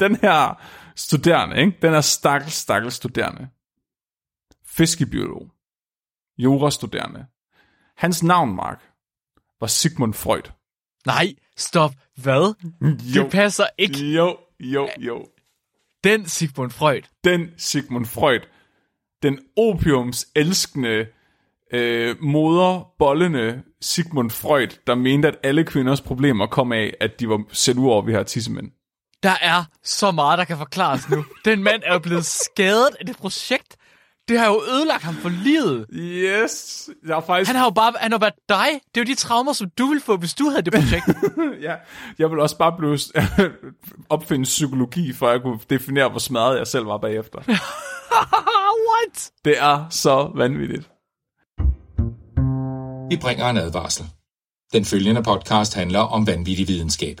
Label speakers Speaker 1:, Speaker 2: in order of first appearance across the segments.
Speaker 1: Den her studerende, ikke? Den er stakkels, stakkels studerende. Fiskebiolog. Jurastuderende. Hans navn, Mark, var Sigmund Freud.
Speaker 2: Nej, stop. Hvad?
Speaker 1: Jo.
Speaker 2: Det passer ikke.
Speaker 1: Jo, jo, jo.
Speaker 2: Den Sigmund Freud.
Speaker 1: Den Sigmund Freud. Den opiums elskende, øh, moderbollende Sigmund Freud, der mente, at alle kvinders problemer kom af, at de var sendt ud over, vi har tissemænd.
Speaker 2: Der er så meget, der kan forklares nu. Den mand er jo blevet skadet af det projekt. Det har jo ødelagt ham for livet.
Speaker 1: Yes, jeg er faktisk...
Speaker 2: Han har jo bare han har været dig. Det er jo de traumer, som du ville få, hvis du havde det projekt.
Speaker 1: ja, jeg vil også bare blive opfinde psykologi, for at jeg kunne definere, hvor smadret jeg selv var bagefter.
Speaker 2: What?
Speaker 1: Det er så vanvittigt.
Speaker 3: Vi bringer en advarsel. Den følgende podcast handler om vanvittig videnskab.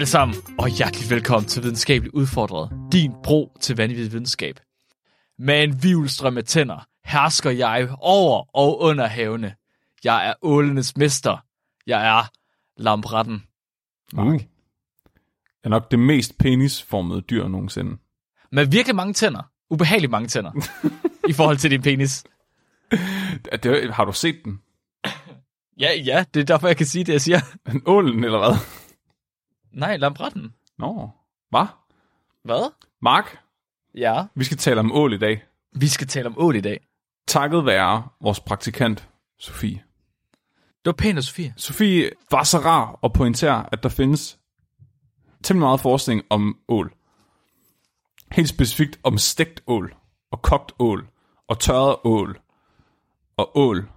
Speaker 2: Alle sammen, og hjertelig velkommen til Videnskabeligt Udfordret. Din bro til vanvittig videnskab. Med en vivlstrøm af tænder hersker jeg over og under havene. Jeg er ålenes mester. Jeg er lampretten.
Speaker 1: Mark. Er nok det mest penisformede dyr nogensinde.
Speaker 2: Med virkelig mange tænder. Ubehageligt mange tænder. I forhold til din penis.
Speaker 1: Det, har du set den?
Speaker 2: Ja, ja, det er derfor, jeg kan sige det, jeg siger.
Speaker 1: En ålen, eller hvad?
Speaker 2: Nej, lampretten.
Speaker 1: Nå, hvad?
Speaker 2: Hvad?
Speaker 1: Mark,
Speaker 2: Ja.
Speaker 1: vi skal tale om ål i dag.
Speaker 2: Vi skal tale om ål i dag.
Speaker 1: Takket være vores praktikant, Sofie.
Speaker 2: Det var pænt af Sofie.
Speaker 1: Sofie var så rar at pointere, at der findes temmelig meget forskning om ål. Helt specifikt om stegt ål, og kogt ål, og tørret ål, og ål,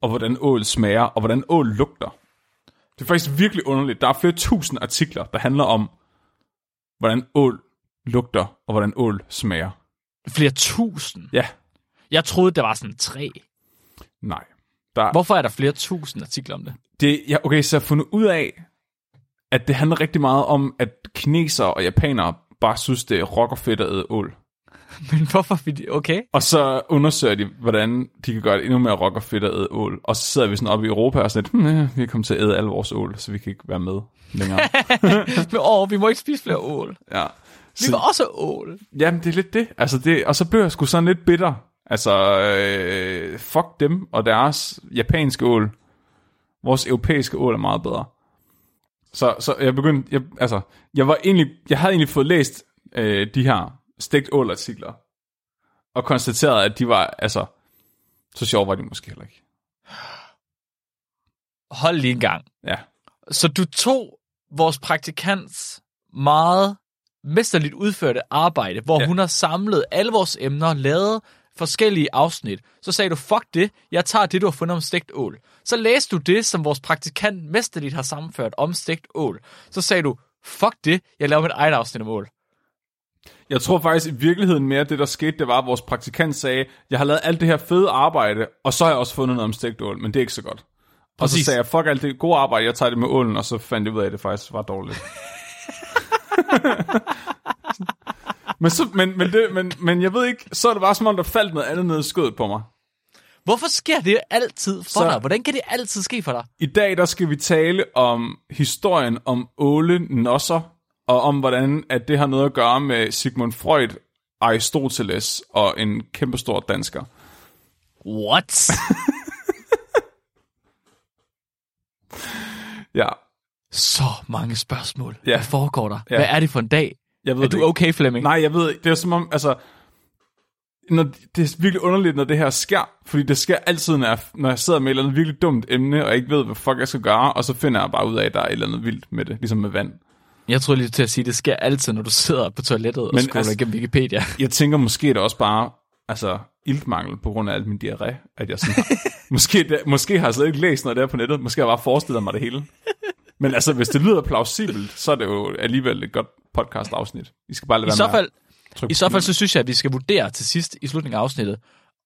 Speaker 1: og hvordan ål smager, og hvordan ål lugter. Det er faktisk virkelig underligt. Der er flere tusind artikler, der handler om, hvordan ål lugter, og hvordan ål smager.
Speaker 2: Flere tusind.
Speaker 1: Ja,
Speaker 2: Jeg troede, der var sådan tre.
Speaker 1: nej. Der,
Speaker 2: Hvorfor er der flere tusind artikler om det?
Speaker 1: Det, ja, okay, så jeg har fundet ud af, at det handler rigtig meget om, at kinesere og japanere bare synes, det er rockerfedt at æde ål.
Speaker 2: Men hvorfor? Okay.
Speaker 1: Og så undersøger de, hvordan de kan gøre det endnu mere rockerfedt at æde ål. Og så sidder vi sådan oppe i Europa og sådan lidt, hmm, ja, vi er kommet til at æde alle vores ål, så vi kan ikke være med længere.
Speaker 2: Men åh, vi må ikke spise flere ål.
Speaker 1: ja.
Speaker 2: Vi var også ål.
Speaker 1: Jamen, det er lidt det. Altså, det. Og så blev jeg sgu sådan lidt bitter. Altså, øh, fuck dem og deres japanske ål. Vores europæiske ål er meget bedre. Så, så jeg begyndte, jeg, altså, jeg var egentlig, jeg havde egentlig fået læst øh, de her stegt ål-artikler, og konstateret, at de var, altså, så sjov var de måske heller ikke.
Speaker 2: Hold lige en gang.
Speaker 1: Ja.
Speaker 2: Så du tog vores praktikants meget mesterligt udførte arbejde, hvor
Speaker 1: ja.
Speaker 2: hun har samlet alle vores emner, lavet forskellige afsnit. Så sagde du, fuck det, jeg tager det, du har fundet om stegt ål. Så læste du det, som vores praktikant mesterligt har sammenført om stegt ål. Så sagde du, fuck det, jeg laver mit eget afsnit om ål.
Speaker 1: Jeg tror faktisk i virkeligheden mere, at det der skete, det var, at vores praktikant sagde, jeg har lavet alt det her fede arbejde, og så har jeg også fundet noget om stegt ål, men det er ikke så godt. Og så
Speaker 2: Præcis.
Speaker 1: sagde jeg, fuck alt det gode arbejde, jeg tager det med ålen, og så fandt jeg ud af, at det faktisk var dårligt. men, så, men, men, det, men, men jeg ved ikke, så er det bare som om, der faldt noget andet ned i skødet på mig.
Speaker 2: Hvorfor sker det altid for
Speaker 1: så...
Speaker 2: dig? Hvordan kan det altid ske for dig?
Speaker 1: I dag, der skal vi tale om historien om Åle Nosser, og om hvordan at det har noget at gøre med Sigmund Freud, Aristoteles og en kæmpestor dansker.
Speaker 2: What?
Speaker 1: Ja,
Speaker 2: så mange spørgsmål.
Speaker 1: Ja.
Speaker 2: Hvad foregår der?
Speaker 1: Ja.
Speaker 2: Hvad er det for en dag?
Speaker 1: jeg ved
Speaker 2: Er
Speaker 1: det
Speaker 2: du okay, Flemming?
Speaker 1: Nej, jeg ved. Det er som om, altså... Når, det er virkelig underligt, når det her sker. Fordi det sker altid, når jeg, når jeg sidder med et eller andet virkelig dumt emne, og ikke ved, hvad fuck jeg skal gøre, og så finder jeg bare ud af, at der er et eller andet vildt med det, ligesom med vand.
Speaker 2: Jeg tror lige til at sige, at det sker altid, når du sidder på toilettet og
Speaker 1: Men
Speaker 2: scroller
Speaker 1: altså-
Speaker 2: igennem Wikipedia.
Speaker 1: Jeg tænker måske, det også bare altså, iltmangel på grund af alt min diarré, at jeg sådan har, måske, det, måske har jeg slet ikke læst noget der på nettet, måske har jeg bare forestillet mig det hele. Men altså, hvis det lyder plausibelt, så er det jo alligevel et godt podcast-afsnit. I skal bare lade
Speaker 2: I
Speaker 1: være
Speaker 2: så fald, I så fald så synes jeg, at vi skal vurdere til sidst i slutningen af afsnittet,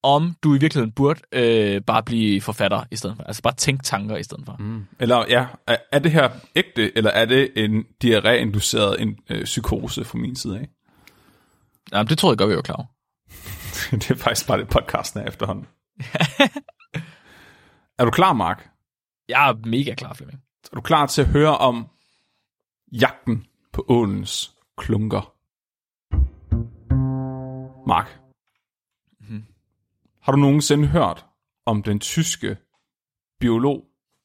Speaker 2: om du i virkeligheden burde øh, bare blive forfatter i stedet for. Altså bare tænke tanker i stedet for. Mm.
Speaker 1: Eller ja, er, er det her ægte, eller er det en diarré-induceret en, øh, psykose fra min side af?
Speaker 2: Jamen, det tror jeg godt, vi var klar over.
Speaker 1: det er faktisk bare det podcasten er efterhånden. er du klar, Mark?
Speaker 2: Jeg er mega klar, Flemming.
Speaker 1: Er du klar til at høre om jagten på ålens klunker? Mark. Har du nogensinde hørt om den tyske biolog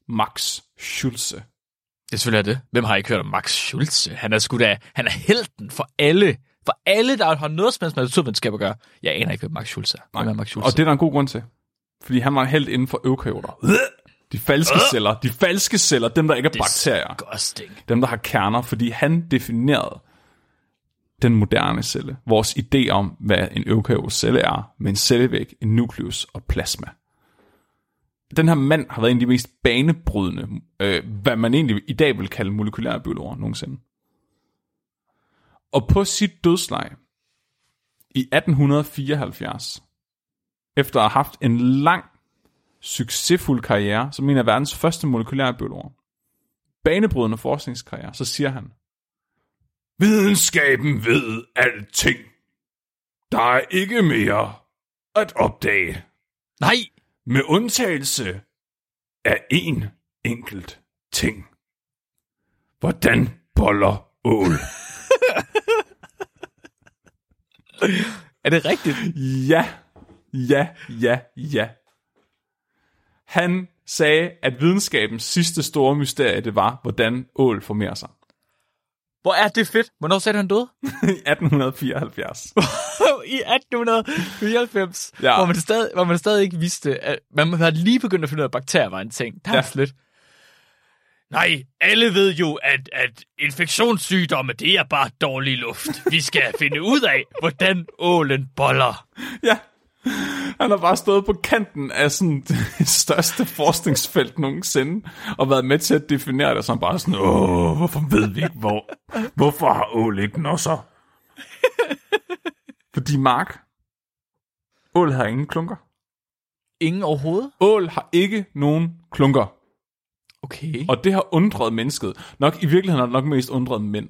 Speaker 1: Max Schulze?
Speaker 2: Det selvfølgelig er det. Hvem har ikke hørt om Max Schulze? Han er sgu da, han er helten for alle. For alle, der har noget som helst med naturvidenskab at gøre. Jeg aner ikke, hvem Max Schulze er. Hvem er Max Schulze?
Speaker 1: Og det er der en god grund til. Fordi han var helt inden for eukaryoter. De falske celler. De falske celler, dem der ikke er bakterier.
Speaker 2: Disgusting.
Speaker 1: dem, der har kerner, fordi han definerede den moderne celle. Vores idé om, hvad en eukaryotisk celle er, med en cellevæg, en nukleus og plasma. Den her mand har været en af de mest banebrydende, øh, hvad man egentlig i dag vil kalde molekylære biologer nogensinde. Og på sit dødsleje i 1874, efter at have haft en lang, succesfuld karriere som en af verdens første molekylære biologer, banebrydende forskningskarriere, så siger han, Videnskaben ved alting. Der er ikke mere at opdage,
Speaker 2: Nej!
Speaker 1: med undtagelse af én enkelt ting. Hvordan boller ål?
Speaker 2: Er det rigtigt?
Speaker 1: Ja, ja, ja, ja. Han sagde, at videnskabens sidste store mysterie, det var, hvordan ål formerer sig.
Speaker 2: Hvor er det fedt. Hvornår sagde du, han døde?
Speaker 1: I 1874.
Speaker 2: I 1894.
Speaker 1: Ja.
Speaker 2: Hvor, man stadig, hvor man stadig ikke vidste, at man havde lige begyndt at finde ud af, at bakterier var en ting. Der er
Speaker 1: Ja.
Speaker 2: lidt. Nej, alle ved jo, at, at infektionssygdomme, det er bare dårlig luft. Vi skal finde ud af, hvordan ålen boller.
Speaker 1: Ja. Han har bare stået på kanten af sådan det største forskningsfelt nogensinde, og været med til at definere det, som bare sådan, åh, hvorfor ved vi ikke, hvor, hvorfor har ål ikke nosser? Fordi Mark, ål har ingen klunker.
Speaker 2: Ingen overhovedet?
Speaker 1: Ål har ikke nogen klunker,
Speaker 2: Okay.
Speaker 1: og det har undret mennesket. Nok i virkeligheden har det nok mest undret mænd.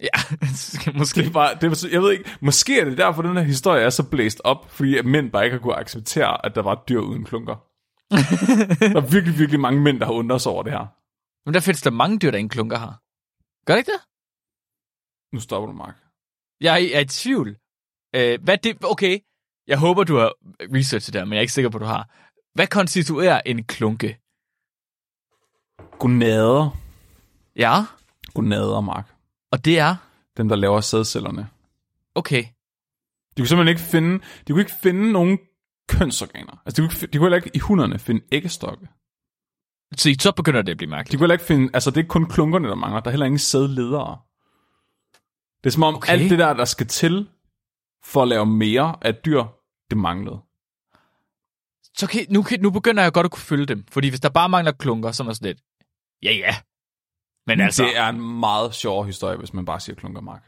Speaker 2: Ja, måske.
Speaker 1: Bare, det var, jeg ved ikke, måske er det derfor, den her historie er så blæst op, fordi at mænd bare ikke har kunnet acceptere, at der var dyr uden klunker. der er virkelig, virkelig mange mænd, der har undret sig over det her.
Speaker 2: Men der findes der mange dyr, der ingen klunker har. Gør det ikke det?
Speaker 1: Nu stopper du, Mark.
Speaker 2: Jeg er i tvivl. Øh, hvad det... Okay, jeg håber, du har researchet der, men jeg er ikke sikker på, du har. Hvad konstituerer en klunke?
Speaker 1: Gonader.
Speaker 2: Ja,
Speaker 1: Gonader, Mark.
Speaker 2: Og det er...
Speaker 1: Dem, der laver sædcellerne.
Speaker 2: Okay.
Speaker 1: De kunne simpelthen ikke finde, de kunne ikke finde nogen kønsorganer. Altså, de kunne, de kunne heller ikke i hunderne finde æggestokke.
Speaker 2: Så, så begynder det at blive
Speaker 1: De
Speaker 2: mærkeligt.
Speaker 1: kunne heller ikke finde, altså det er kun klunkerne, der mangler. Der er heller ingen sædledere. Det er som om, okay. Alt det der, der skal til for at lave mere af dyr, det manglede.
Speaker 2: Så okay, nu, nu begynder jeg godt at kunne følge dem. Fordi hvis der bare mangler klunker, så er sådan lidt... Ja, ja. Men altså...
Speaker 1: Det er en meget sjovere historie, hvis man bare siger klunker, Mark.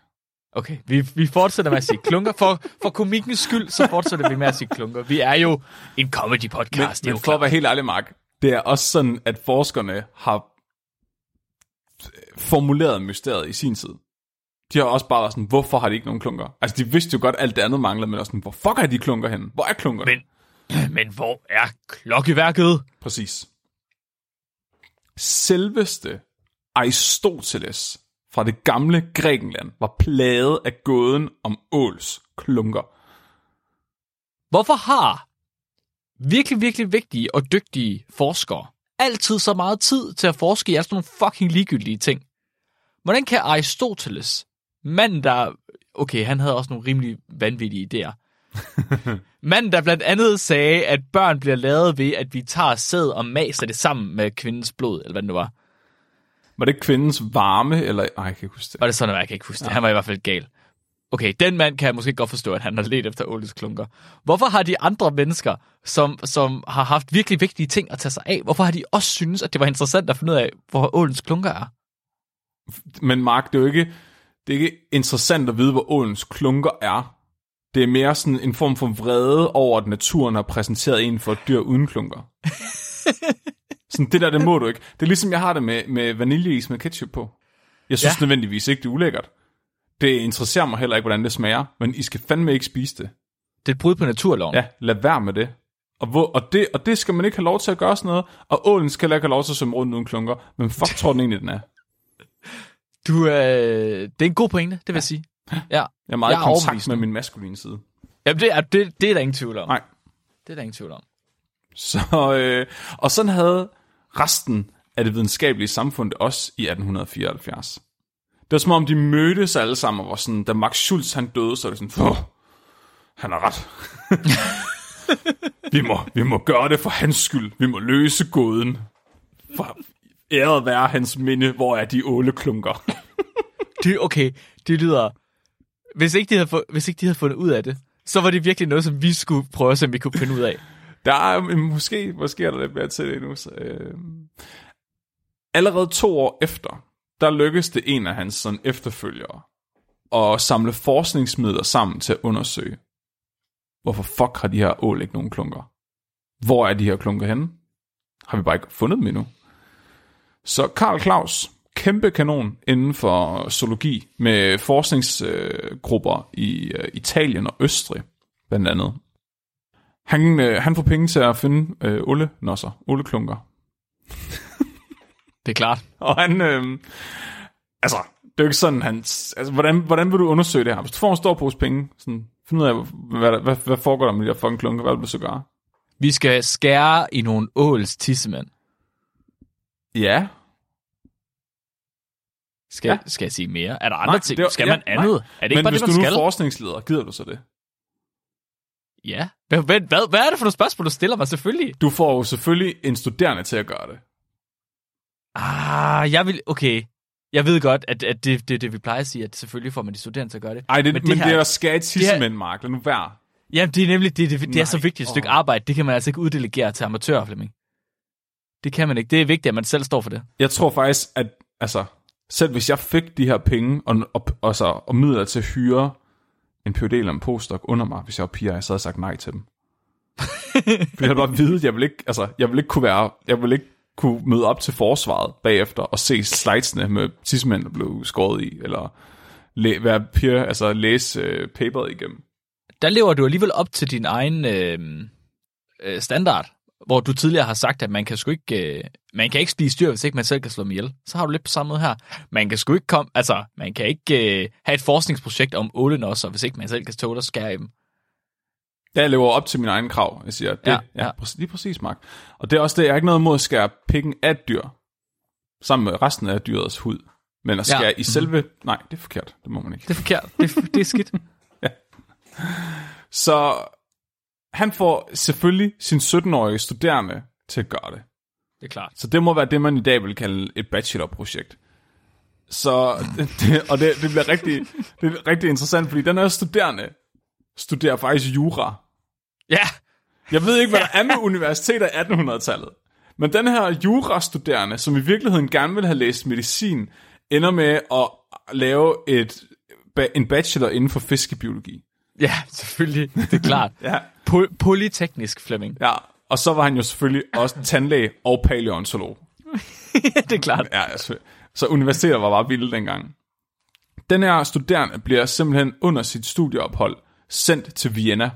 Speaker 2: Okay, vi, vi fortsætter med at sige klunker. For, for komikkens skyld, så fortsætter vi med at sige klunker. Vi er jo en comedy podcast.
Speaker 1: Men,
Speaker 2: det er jo
Speaker 1: men for at
Speaker 2: klart.
Speaker 1: være helt ærlig, Mark, det er også sådan, at forskerne har formuleret mysteriet i sin tid. De har også bare været sådan, hvorfor har de ikke nogen klunker? Altså, de vidste jo godt, alt det andet manglede, men også sådan, hvor fuck er de klunker henne? Hvor er klunkerne?
Speaker 2: Men, men hvor er klokkeværket?
Speaker 1: Præcis. Selveste Aristoteles fra det gamle Grækenland var plaget af gåden om åls klunker.
Speaker 2: Hvorfor har virkelig, virkelig vigtige og dygtige forskere altid så meget tid til at forske i sådan nogle fucking ligegyldige ting? Hvordan kan Aristoteles, manden der... Okay, han havde også nogle rimelig vanvittige idéer. manden, der blandt andet sagde, at børn bliver lavet ved, at vi tager sæd og maser det sammen med kvindens blod, eller hvad det nu var.
Speaker 1: Var det kvindens varme, eller... Ej, jeg kan ikke huske det.
Speaker 2: Var det sådan, at jeg kan ikke huske det. Han var i hvert fald gal. Okay, den mand kan jeg måske godt forstå, at han har let efter Oles klunker. Hvorfor har de andre mennesker, som, som har haft virkelig vigtige ting at tage sig af, hvorfor har de også synes, at det var interessant at finde ud af, hvor Ålens klunker er?
Speaker 1: Men Mark, det er jo ikke... det er ikke interessant at vide, hvor ålens klunker er. Det er mere sådan en form for vrede over, at naturen har præsenteret en for et dyr uden klunker. sådan, det der, det må du ikke. Det er ligesom, jeg har det med, med vaniljeis med ketchup på. Jeg synes
Speaker 2: Ja.
Speaker 1: nødvendigvis ikke, det er ulækkert. Det interesserer mig heller ikke, hvordan det smager, men I skal fandme ikke spise det.
Speaker 2: Det er et brud på naturloven.
Speaker 1: Ja, lad være med det. Og, hvor, og, det, og det skal man ikke have lov til at gøre sådan noget. Og ålen skal ikke have lov til at svømme rundt uden klunker. Men fuck tror den egentlig, den er.
Speaker 2: Du, øh, det er en god pointe, det vil jeg sige. Ja.
Speaker 1: Jeg er meget
Speaker 2: Jeg er
Speaker 1: kontakt med min maskuline side.
Speaker 2: Jamen, det er, det, det er der ingen tvivl om.
Speaker 1: Nej.
Speaker 2: Det er der ingen tvivl om.
Speaker 1: Så, øh, og sådan havde resten af det videnskabelige samfund også i 1874. Det var som om, de mødtes alle sammen og var sådan, da Max Schulz han døde, så var det sådan, Åh, han har ret. vi, må, vi må gøre det for hans skyld. Vi må løse gåden. For æret være hans minde, hvor er de åleklunker.
Speaker 2: Det, okay, det lyder... Hvis ikke, de havde, hvis ikke de havde fundet ud af det, så var det virkelig noget, som vi skulle prøve at se, om vi kunne finde ud af.
Speaker 1: Der er mm, måske, måske er der lidt mere til det endnu. Så, øh. Allerede to år efter, der lykkedes det en af hans sådan, efterfølgere at samle forskningsmidler sammen til at undersøge, hvorfor fuck har de her ål ikke nogen klunker? Hvor er de her klunker henne? Har vi bare ikke fundet dem endnu? Så Karl Claus, kæmpe kanon inden for zoologi, med forskningsgrupper i øh, Italien og Østrig, blandt andet. Han, øh, han får penge til at finde øh, ollenosser, olleklunker.
Speaker 2: Det er klart.
Speaker 1: Og han, øh, altså, det er jo ikke sådan, han, altså, hvordan, hvordan vil du undersøge det her? Hvis du får en stor pose penge, sådan, find ud af, hvad, hvad, hvad, hvad foregår der med de her fucking klunker, hvad vil du så gøre?
Speaker 2: Vi skal skære i nogle åls tissemænd.
Speaker 1: Ja,
Speaker 2: Skal,
Speaker 1: Ja.
Speaker 2: skal jeg sige mere? Er der andre
Speaker 1: Nej,
Speaker 2: ting?
Speaker 1: det er-
Speaker 2: skal
Speaker 1: ja,
Speaker 2: man andet?
Speaker 1: nej.
Speaker 2: Er det ikke
Speaker 1: men
Speaker 2: bare
Speaker 1: hvis
Speaker 2: det, man
Speaker 1: du nu er forskningsleder, gider du så det?
Speaker 2: Ja. Hvad, hvad, hvad, hvad er det for nogle spørgsmål, du stiller mig? Selvfølgelig.
Speaker 1: Du får jo selvfølgelig en studerende til at gøre det.
Speaker 2: Ah, jeg vil... Okay. Jeg ved godt, at, at det, det, det, vi plejer at sige, at selvfølgelig får man de studerende til at gøre det.
Speaker 1: Ej, det, men, det, men
Speaker 2: her-
Speaker 1: det er skære tissemænd, Mark. Lad nu være.
Speaker 2: Jamen, det er nemlig det, det, det er
Speaker 1: Nej,
Speaker 2: så vigtigt et stykke arbejde. Det kan man altså ikke uddelegere til amatører, Flemming. Det kan man ikke. Det er vigtigt, at man selv står for det.
Speaker 1: Jeg tror faktisk, at altså, selv hvis jeg fik de her penge og, og, og, så, og midler til at hyre en PhD eller en postdoc under mig, hvis jeg var piger, så havde jeg sagt nej til dem. For jeg havde bare vide, jeg vil ikke, altså, jeg vil ikke kunne være, jeg vil ikke kunne møde op til forsvaret bagefter og se slidesene med tidsmænd, der blev skåret i, eller læ- være peer, altså læse øh, paperet igennem.
Speaker 2: Der lever du alligevel op til din egen øh, øh, standard, hvor du tidligere har sagt, at man kan sgu ikke, øh, man kan ikke spise dyr, hvis ikke man selv kan slå dem ihjel. Så har du lidt på samme måde her. Man kan sgu ikke komme, altså, man kan ikke øh, have et forskningsprojekt om ålenosser, hvis ikke man selv kan tåle at skære i dem.
Speaker 1: Jeg lever op til mine egne krav. Jeg siger, det,
Speaker 2: Ja,
Speaker 1: ja,
Speaker 2: ja.
Speaker 1: ja. Præcis, lige præcis, Mark. Og det er også det, jeg har ikke noget mod at skære pikken af dyr, sammen med resten af dyrets hud. Men at
Speaker 2: Ja.
Speaker 1: skære ja. i selve... Nej, det er forkert. Det må man ikke.
Speaker 2: Det er forkert. Det, er- det er skidt.
Speaker 1: Så han får selvfølgelig sin 17-årige studerende til at gøre det.
Speaker 2: Det er klart.
Speaker 1: Så det må være det, man i dag vil kalde et bachelorprojekt. Så, det, og det, det bliver rigtig, det er rigtig interessant, fordi den her studerende studerer faktisk jura.
Speaker 2: Ja,
Speaker 1: Jeg ved ikke, hvad der er med universiteter i 1800-tallet. Men den her jurastuderende, som i virkeligheden gerne vil have læst medicin, ender med at lave et, en bachelor inden for fiskebiologi.
Speaker 2: Ja, selvfølgelig. Det er klart.
Speaker 1: Ja.
Speaker 2: Po- polyteknisk, Flemming.
Speaker 1: ja. Og så var han jo selvfølgelig også tandlæge og paleontolog.
Speaker 2: det er klart.
Speaker 1: Ja, altså, så universiteter var bare vilde dengang. Den her studerende bliver simpelthen under sit studieophold sendt til Vienna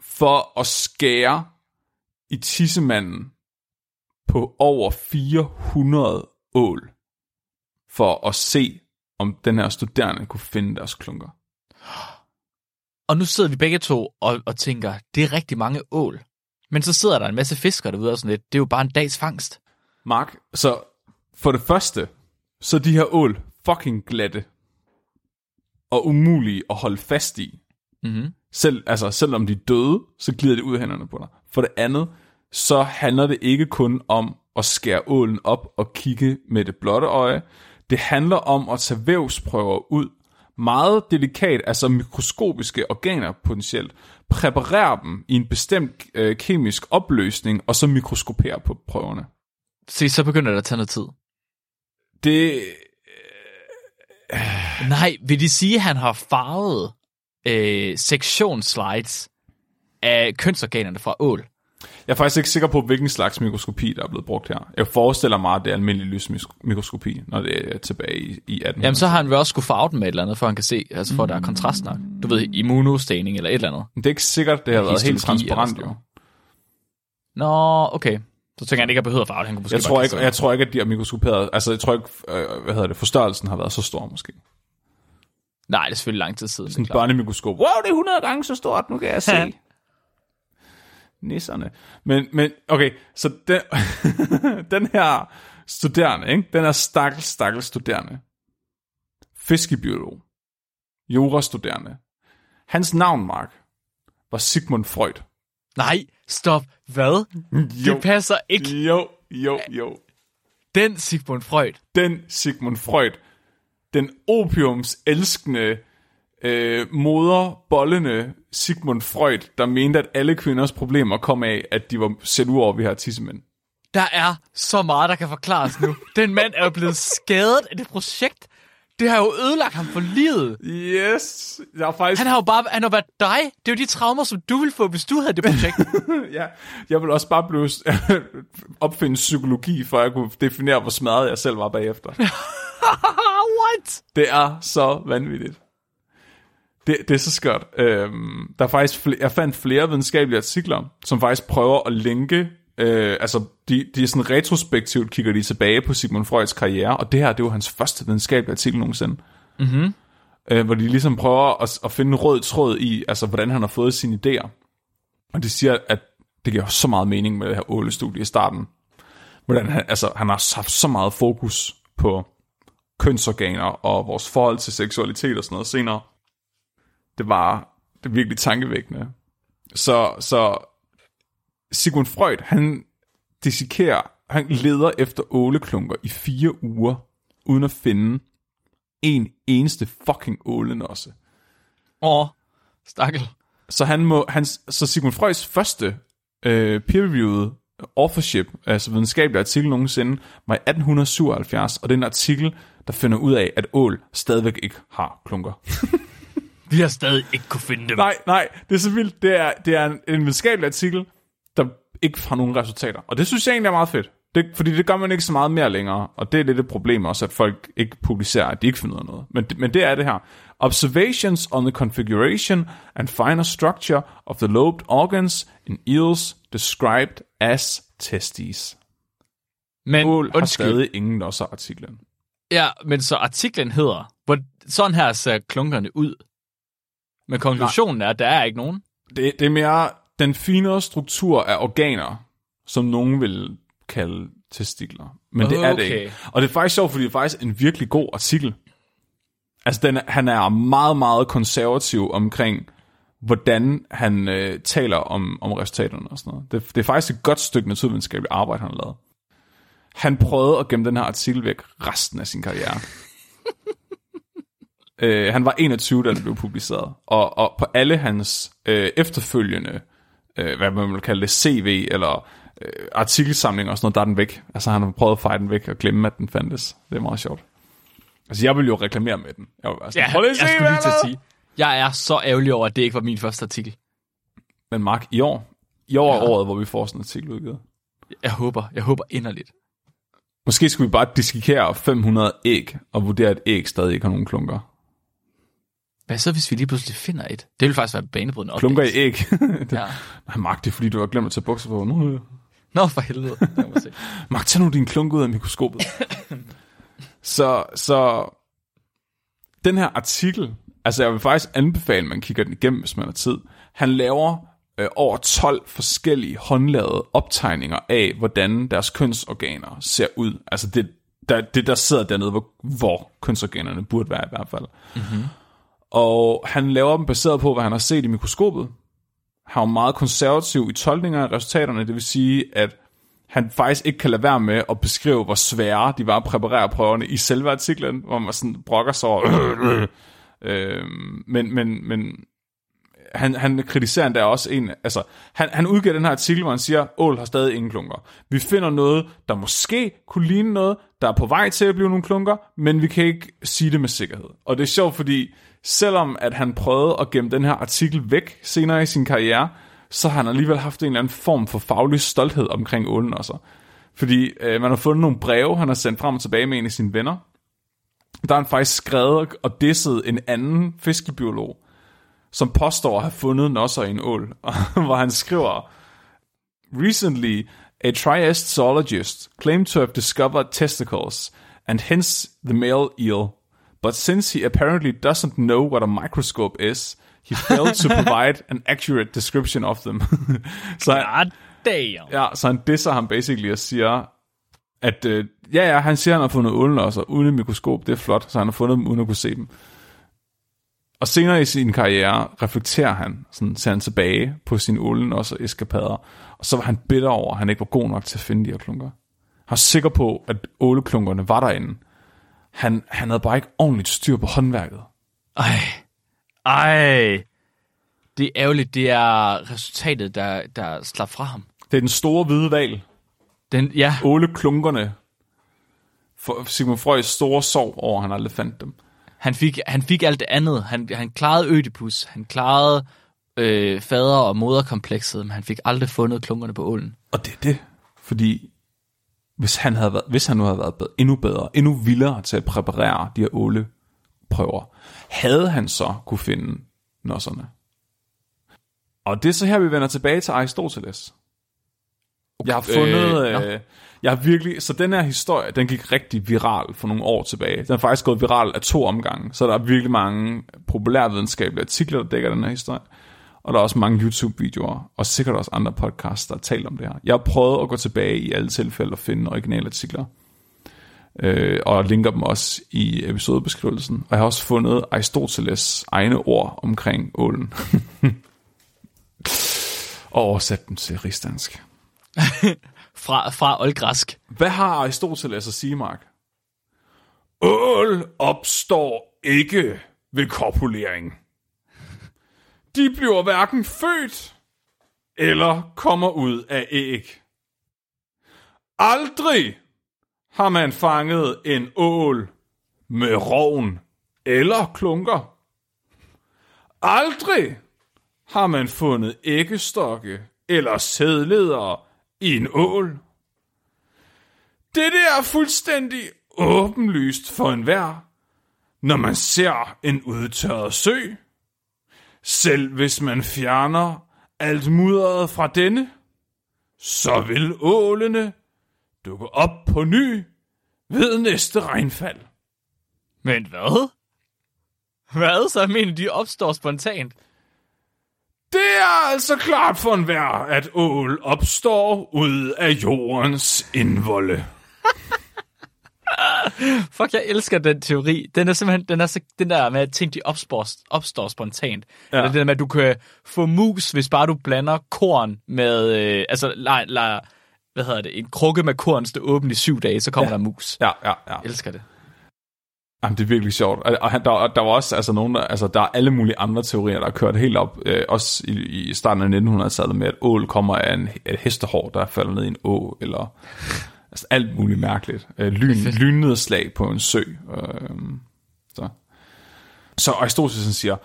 Speaker 1: for at skære i tissemanden på over 400 ål for at se, om den her studerende kunne finde deres klunker.
Speaker 2: Og nu sidder vi begge to og, og tænker, det er rigtig mange ål. Men så sidder der en masse fiskere derude og sådan lidt. Det er jo bare en dags fangst.
Speaker 1: Mark, så for det første, så de her ål fucking glatte og umulige at holde fast i.
Speaker 2: Mm-hmm.
Speaker 1: Selv, altså, selvom de er døde, så glider det ud af hænderne på dig. For det andet, så handler det ikke kun om at skære ålen op og kigge med det blotte øje. Det handler om at tage vævsprøver ud, meget delikat, altså mikroskopiske organer potentielt, præparere dem i en bestemt øh, kemisk opløsning, og så mikroskopere på prøverne.
Speaker 2: Se, så begynder det at tage noget tid.
Speaker 1: Det,
Speaker 2: Nej, vil de sige, at han har farvet øh, sektionsslides af kønsorganerne fra ål?
Speaker 1: Jeg er faktisk ikke sikker på, hvilken slags mikroskopi, der er blevet brugt her. Jeg forestiller mig, at det er almindelig lysmikroskopi, når det er tilbage i, i 1800.
Speaker 2: Jamen, så har han vel også skulle farve den med et eller andet, for han kan se, altså for at der er kontrast nok. Du ved, immunostaining eller et eller andet.
Speaker 1: Men det er ikke sikkert, det har været helt transparent, jo.
Speaker 2: Nå, okay. Så tænker han ikke, at behøver farve. Han kunne måske
Speaker 1: Jeg tror, ikke, jeg tror ikke, at de har mikroskoperet. Altså, jeg tror ikke, øh, hvad hedder det, forstørrelsen har været så stor, måske.
Speaker 2: Nej, det er selvfølgelig lang tid siden.
Speaker 1: Sådan et børnemikroskop. Wow, det er 100 gange så stort, nu kan jeg se. Nisserne. Men, men okay, så den, den her studerende, ikke? den er stakkels, stakkels studerende. Fiskebiolog. Jurastuderende. Hans navn, Mark, var Sigmund Freud.
Speaker 2: Nej, stop. Hvad?
Speaker 1: Jo,
Speaker 2: Det passer ikke.
Speaker 1: jo, jo, jo.
Speaker 2: Den Sigmund Freud.
Speaker 1: den Sigmund Freud, den opiums elskende, øh, moderbollende Sigmund Freud, der mente, at alle kvinders problemer kom af, at de var set ud over, vi har tissemænd.
Speaker 2: Der er så meget, der kan forklares nu. Den mand er jo blevet skadet af det projekt. Det har jo ødelagt ham for livet.
Speaker 1: Yes, jeg er faktisk...
Speaker 2: Han har jo bare han har været dig. Det er jo de traumer, som du ville få, hvis du havde det projekt.
Speaker 1: ja, jeg vil også bare blive opfinde psykologi, for at jeg kunne definere, hvor smadret jeg selv var bagefter.
Speaker 2: What?
Speaker 1: Det er så vanvittigt. Det, det er så skørt. Øhm, der er faktisk flere, jeg fandt flere videnskabelige artikler, som faktisk prøver at linke, øh, altså de, de er sådan retrospektivt kigger de tilbage på Sigmund Freuds karriere, og det her, det var hans første videnskabelige artikel nogensinde. Mm-hmm. Øh, hvor de ligesom prøver at, at finde en rød tråd i, altså hvordan han har fået sine idéer. Og de siger, at det giver så meget mening med det her ålestudie i starten. Hvordan han, altså, han har haft så meget fokus på kønsorganer og vores forhold til seksualitet og sådan noget senere. Det var det er virkelig tankevækkende. Så, så Sigmund Freud, han dissekerer, han leder efter åleklunker i fire uger, uden at finde en eneste fucking ålenosse.
Speaker 2: Åh, stakkel.
Speaker 1: Så, han må, hans, så Sigmund Freuds første øh, peer-reviewed authorship, altså videnskabelig artikel nogensinde, var i 1877, og det er en artikel, der finder ud af, at ål stadigvæk ikke har klunker.
Speaker 2: Vi har stadig ikke kunne finde dem.
Speaker 1: nej, nej, det er så vildt. Det er, det er en, en videnskabelig artikel, der ikke har nogen resultater. Og det synes jeg egentlig er meget fedt. Det, fordi det gør man ikke så meget mere længere, og det er lidt et problem også, at folk ikke publicerer, at de ikke finder noget. Men, men det er det her. Observations on the configuration and finer structure of the lobed organs in eels described as testes.
Speaker 2: Men
Speaker 1: Ål har
Speaker 2: undskyld.
Speaker 1: stadig ingen losser artiklen.
Speaker 2: Ja, men så artiklen hedder, hvor, sådan her ser klunkerne ud. Men konklusionen er, at der er ikke nogen.
Speaker 1: Det, det er mere den finere struktur af organer, som nogen vil kalde testikler. Men det er det
Speaker 2: Okay.
Speaker 1: ikke. Og det er faktisk sjovt, fordi det er faktisk en virkelig god artikel. Altså, den, han er meget, meget konservativ omkring, hvordan han øh, taler om, om resultaterne og sådan noget. Det, det er faktisk et godt stykke naturvidenskabeligt arbejde, han har lavet. Han prøvede at gemme den her artikel væk resten af sin karriere. øh, han var 21, da det blev publiceret, og, og på alle hans øh, efterfølgende, øh, hvad man vil kalde det, CV eller øh, artikelsamlinger og sådan noget, der er den væk. Altså han har prøvet at fejre den væk og glemme, at den fandtes. Det er meget sjovt. Altså jeg vil jo reklamere med den. Jeg vil være sådan,
Speaker 2: Ja,
Speaker 1: "Prøv lige
Speaker 2: jeg
Speaker 1: at se,
Speaker 2: skulle lige til at sige. Jeg er så ærgerlig over, at det ikke var min første artikel.
Speaker 1: Men Mark, i år, i år er
Speaker 2: Ja.
Speaker 1: året, hvor vi får sådan en artikel udgivet.
Speaker 2: Jeg håber, jeg håber inderligt.
Speaker 1: Måske skulle vi bare dissekere 500 æg, og vurdere, at æg stadig ikke har nogen klunker.
Speaker 2: Hvad så, hvis vi lige pludselig finder et? Det vil faktisk være banebrydende
Speaker 1: Klunker i æg. det,
Speaker 2: Ja.
Speaker 1: Nej, Mark, det er fordi, du har glemt at tage bukser på. Nu,
Speaker 2: Nå, for helvede. Se.
Speaker 1: Mark, tag nu din klunk ud af mikroskopet. så, så den her artikel, altså jeg vil faktisk anbefale, at man kigger den igennem, hvis man har tid. Han laver øh, over 12 forskellige håndlavede optegninger af, hvordan deres kønsorganer ser ud. Altså det, der, det der sidder dernede, hvor, hvor kønsorganerne burde være i hvert fald. Mm-hmm. Og han laver dem baseret på, hvad han har set i mikroskopet. Han er meget konservativ i tolkninger af resultaterne, det vil sige, at han faktisk ikke kan lade være med at beskrive, hvor svære de var at præparere prøverne i selve artiklen, hvor man sådan brokker sig over. øhm, men, men, men han, han kritiserer endda også en, altså, han, han udgiver den her artikel, hvor han siger, ål har stadig ingen klunker. Vi finder noget, der måske kunne ligne noget, der er på vej til at blive nogle klunker, men vi kan ikke sige det med sikkerhed. Og det er sjovt, fordi selvom at han prøvede at gemme den her artikel væk senere i sin karriere, så har han alligevel haft en eller anden form for faglig stolthed omkring ålen også. Fordi øh, man har fundet nogle breve, han har sendt frem og tilbage med en af sine venner. Der har han faktisk skrevet og disset en anden fiskebiolog, som påstår at have fundet nosser i en ål. hvor han skriver, Recently, a triest zoologist claimed to have discovered testicles, and hence the male eel. But since he apparently doesn't know what a microscope is, he failed to provide an accurate description of them. så, han,
Speaker 2: God damn.
Speaker 1: ja, så han disser ham basically og siger, at øh, ja, ja, han siger, at han har fundet ålnosser uden et mikroskop, det er flot, så han har fundet dem uden at kunne se dem. Og senere i sin karriere reflekterer han, sådan ser han tilbage på sine ålenosser eskapader, og så var han bitter over, at han ikke var god nok til at finde de her klunker. Han var sikker på, at åleklunkerne var derinde. Han, han havde bare ikke ordentligt styr på håndværket.
Speaker 2: Ej. Ej. Det er ærgerligt, det er resultatet, der, der slap fra ham.
Speaker 1: Det er den store hvide val.
Speaker 2: Den, ja,
Speaker 1: Åleklunkerne. For Sigmund Freuds store sorg over, at han aldrig fandt dem.
Speaker 2: han fik, han fik alt det andet. Han, han klarede Ødipus, han klarede øh, fader- og moderkomplekset, men han fik aldrig fundet klunkerne på ålen.
Speaker 1: Og det er det. Fordi hvis han, havde været, hvis han nu havde været bedre, endnu bedre, endnu vildere til at præparere de her åleprøver, havde han så kunne finde nosserne. Og det er så her, vi vender tilbage til Aristoteles. Okay. Jeg har fundet...
Speaker 2: Øh, nå.
Speaker 1: Øh, jeg har virkelig... Så den her historie, den gik rigtig viral for nogle år tilbage. Den er faktisk gået viral af to omgange. Så der er virkelig mange populærvidenskabelige artikler, der dækker den her historie. Og der er også mange YouTube-videoer, og sikkert også andre podcasts, der har talt om det her. Jeg har prøvet at gå tilbage i alle tilfælde og finde originale artikler. Øh, og linker dem også i episodebeskrivelsen. Og jeg har også fundet Aristoteles egne ord omkring ålen. og oversat dem til rigsdansk.
Speaker 2: Fra, fra oldgræsk.
Speaker 1: Hvad har Aristoteles at sige, Mark? Ål opstår ikke ved kopulering. De bliver hverken født eller kommer ud af æg. Aldrig har man fanget en ål med rovn eller klunker. Aldrig har man fundet æggestokke eller sædledere i en ål. Det der er fuldstændig åbenlyst for enhver, når man ser en udtørret sø. Selv hvis man fjerner alt mudderet fra denne, så vil ålene dukke op på ny ved næste regnfald.
Speaker 2: Men hvad? Hvad? Så mener de opstår spontant?
Speaker 1: Det er altså klart for enhver, at ål opstår ud af jordens indvolde.
Speaker 2: Fuck, jeg elsker den teori. Den er simpelthen, den er så, den der med, at ting de opstår, opstår spontant. Ja. Eller det der med, at du kan få mus, hvis bare du blander korn med, øh, altså, la, la, hvad hedder det, en krukke med korn stå åben i syv dage, så kommer ja. der mus.
Speaker 1: Ja, ja, ja.
Speaker 2: Jeg elsker det.
Speaker 1: Jamen, det er virkelig sjovt. Og, han- der, der var også altså, nogen, der, altså, der er alle mulige andre teorier, der er kørt helt op, øh, også i, i starten af 1900-tallet med, at ål kommer af en, et hestehår, der falder ned i en å, eller altså, alt muligt mærkeligt. Øh, lyn, lynnedslag på en sø. Øh, så. så Aristoteles siger,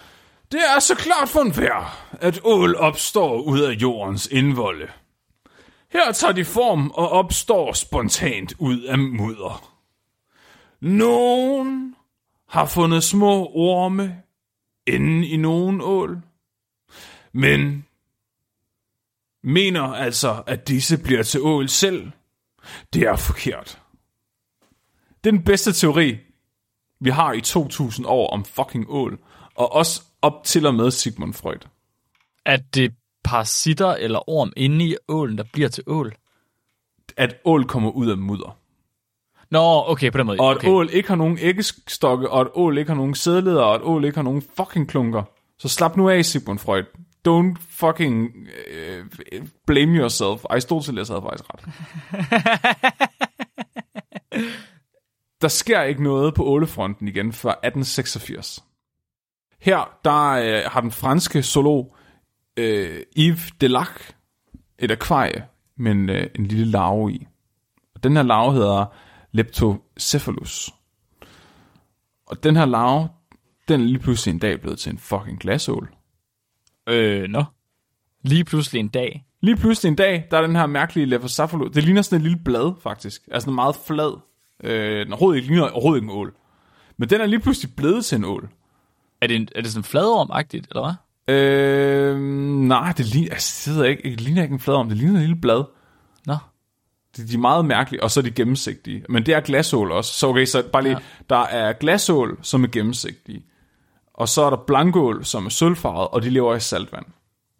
Speaker 1: det er så klart for enhver, at ål opstår ud af jordens indvolde. Her tager de form og opstår spontant ud af mudder. Nogen har fundet små orme inde i nogen ål, men mener altså, at disse bliver til ål selv. Det er forkert. Det er den bedste teori, vi har i 2000 år om fucking ål, og også op til og med Sigmund Freud.
Speaker 2: At det er parasitter eller orm inde i ålen, der bliver til ål.
Speaker 1: At ål kommer ud af mudder.
Speaker 2: Nå, okay, på den måde.
Speaker 1: Og at
Speaker 2: okay.
Speaker 1: ål ikke har nogen æggestokke, og at ål ikke har nogen sædleder, og at ål ikke har nogen fucking klunker. Så slap nu af, Sigmund Freud. Don't fucking uh, blame yourself. Aristoteles havde faktisk ret. Der sker ikke noget på ålefronten igen før 1886. Her der øh, har den franske zoolog øh, Yves Delac et akvarie med en, øh, en lille larve i. Og den her larve hedder Leptocephalus. Og den her larve, den er lige pludselig en dag blevet til en fucking glasål.
Speaker 2: Øh, nå. Lige pludselig en dag.
Speaker 1: Lige pludselig en dag, der er den her mærkelige Leptocephalus. Det ligner sådan et lille blad, faktisk. Altså en meget flad. Øh, den overhovedet ikke, ligner overhovedet ikke en ål. Men den er lige pludselig blevet til en ål.
Speaker 2: Er det, en, er det sådan fladormagtigt, eller hvad?
Speaker 1: Øh, nej, det ligner, altså, det, ikke, det ligner ikke en fladorm, det ligner et lille blad.
Speaker 2: Nå.
Speaker 1: De, de er meget mærkelige, og så er de gennemsigtige. Men det er glasål også. Så okay, så bare lige, ja. der er glasål, som er gennemsigtige. Og så er der blankål, som er sølvfarvet, og de lever i saltvand.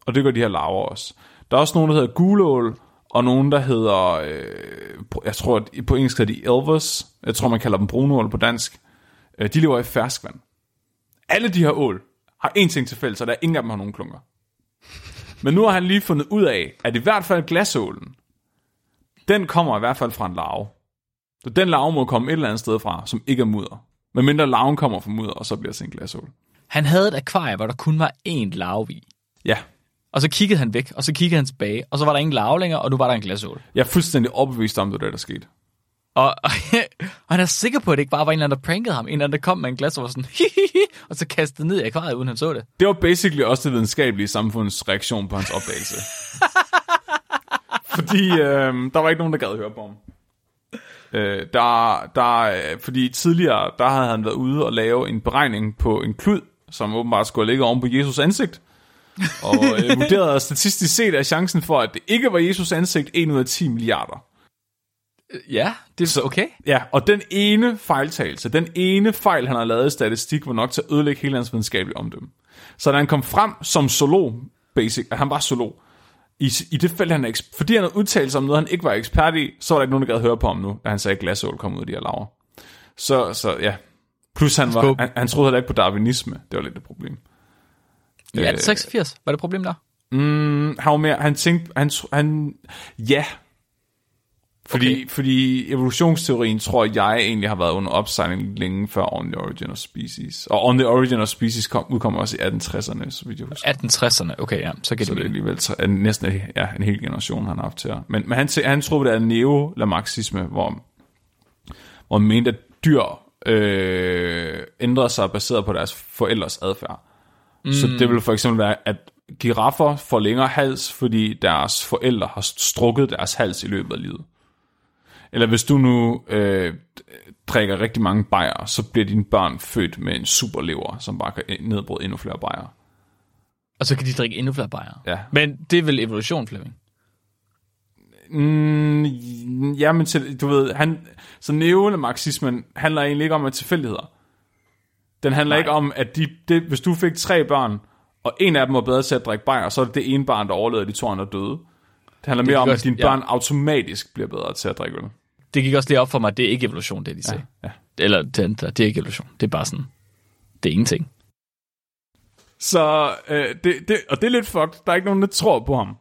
Speaker 1: Og det gør de her larver også. Der er også nogen, der hedder gulål, og nogen, der hedder, øh, jeg tror, at på engelsk hedder de elvers. Jeg tror, man kalder dem brunål på dansk. Øh, de lever i ferskvand. Alle de her ål har én ting til fælles, og der er ingen af dem har nogen klunker. Men nu har han lige fundet ud af, at i hvert fald glasålen, den kommer i hvert fald fra en larve. Så den larve må komme et eller andet sted fra, som ikke er mudder. Men mindre larven kommer fra mudder, og så bliver det en glasål.
Speaker 2: Han havde et akvarie, hvor der kun var én larve i.
Speaker 1: Ja,
Speaker 2: Og så kiggede han væk, og så kiggede han tilbage, og så var der ingen larve længere, og nu var der en glasål.
Speaker 1: jeg er fuldstændig overbevist om, det det, der skete.
Speaker 2: Og, og, og han er sikker på, at det ikke bare var en eller anden, der prankede ham. En eller anden, der kom med en glas og var sådan, hihihi, og så kastede ned i akvariet, uden han så det.
Speaker 1: Det var basically også det videnskabelige samfunds reaktion på hans opdagelse. fordi øh, der var ikke nogen, der gad høre på ham. Øh, der, der, øh, fordi tidligere, der havde han været ude og lave en beregning på en klud, som åbenbart skulle ligge oven på Jesus ansigt. Og øh, vurderede statistisk set af chancen for, at det ikke var Jesus ansigt 1 ud af 10 milliarder.
Speaker 2: Ja, det er så okay.
Speaker 1: Ja, og den ene fejltagelse, den ene fejl, han har lavet i statistik, var nok til at ødelægge hele hans videnskabelige omdømme. Så da han kom frem som zoolog, basic, at han var zoolog, i, i det felt, han er, fordi han havde udtalt sig om noget, han ikke var ekspert i, så var der ikke nogen, der gad høre på ham nu, da han sagde, at glasål kom ud af de her laver. Så, så ja. Plus han, var, han, han troede heller ikke på darwinisme. Det var lidt et problem.
Speaker 2: Ja, 86. Var det et problem der?
Speaker 1: Mm, han var mere, han tænkte, han, han ja. Fordi, okay. fordi evolutionsteorien, tror jeg, egentlig har været under opsejling længe før On the Origin of Species. Og On the Origin of Species kom, udkom også i 1860'erne, så vidt jeg husker.
Speaker 2: 1860'erne. Okay, ja, så
Speaker 1: Så
Speaker 2: det
Speaker 1: er alligevel tre, næsten ja, en hel generation, han har haft til. Men, men han, han troede, det er neo-lamarxisme, hvor, hvor man mente, at dyr øh, ændrer sig baseret på deres forældres adfærd. Mm. Så det vil for eksempel være, at giraffer får længere hals, fordi deres forældre har strukket deres hals i løbet af livet. Eller hvis du nu øh, drikker rigtig mange bajer, så bliver dine børn født med en superlever, som bare kan nedbryde endnu flere bajer.
Speaker 2: Og så kan de drikke endnu flere bajere.
Speaker 1: Ja.
Speaker 2: Men det er vel evolution, Flemming?
Speaker 1: Mm, ja, men du ved, han, så neomarxismen handler egentlig ikke om at tilfældigheder. Den handler
Speaker 2: Nej.
Speaker 1: Ikke om, at de, det, hvis du fik tre børn, og en af dem var bedre til at drikke bajer, så er det det ene barn, der overlevede, de to andre døde. Det handler mere
Speaker 2: kan
Speaker 1: om,
Speaker 2: godt-
Speaker 1: at dine
Speaker 2: ja.
Speaker 1: børn automatisk bliver bedre til at drikke øl.
Speaker 2: Det gik også lige op for mig, det er ikke evolution, det de sagde.
Speaker 1: Ja.
Speaker 2: Eller det, det er ikke evolution. Det er bare sådan, det er ingenting.
Speaker 1: Så, øh, det, det, og det er lidt fucked. Der er ikke nogen, der tror på ham.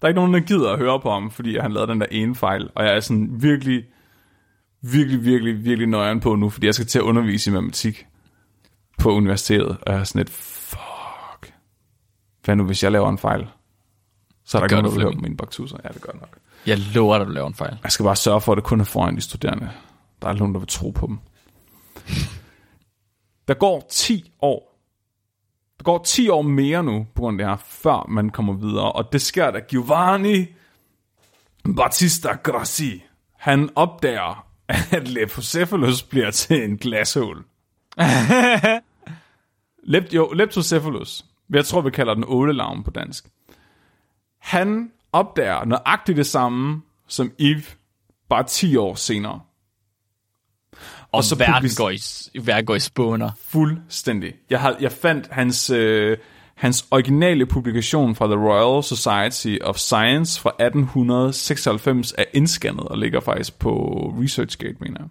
Speaker 1: Der er ikke nogen, der gider at høre på ham, fordi han lavede den der ene fejl. Og jeg er sådan virkelig, virkelig, virkelig, virkelig nøjeren på nu, fordi jeg skal til at undervise i matematik på universitetet. Og jeg er sådan lidt, fuck. Hvad nu, hvis jeg laver en fejl? Så er der
Speaker 2: gør
Speaker 1: ikke nogen, der på mine baktuser. Ja, det gør det nok.
Speaker 2: Jeg lover dig, at du laver en fejl.
Speaker 1: Jeg skal bare sørge for, at det kun er foran de studerende. Der er nogen, der vil tro på dem. Der går 10 år. Der går 10 år mere nu, på grund af det her, før man kommer videre. Og det sker, da Giovanni Battista Grassi, han opdager, at Leptocephalus bliver til en glasål. Lept, jo, Leptocephalus. Jeg tror, vi kalder den ålelarven på dansk. Han opdager nøjagtigt det samme som Eve, bare 10 år senere.
Speaker 2: Og
Speaker 1: så
Speaker 2: verden,
Speaker 1: public-
Speaker 2: går i, verden går i spåner.
Speaker 1: Fuldstændig. Jeg, har, jeg fandt hans, øh, hans originale publikation fra The Royal Society of Science fra 1896 er indscannet og ligger faktisk på ResearchGate, mener jeg.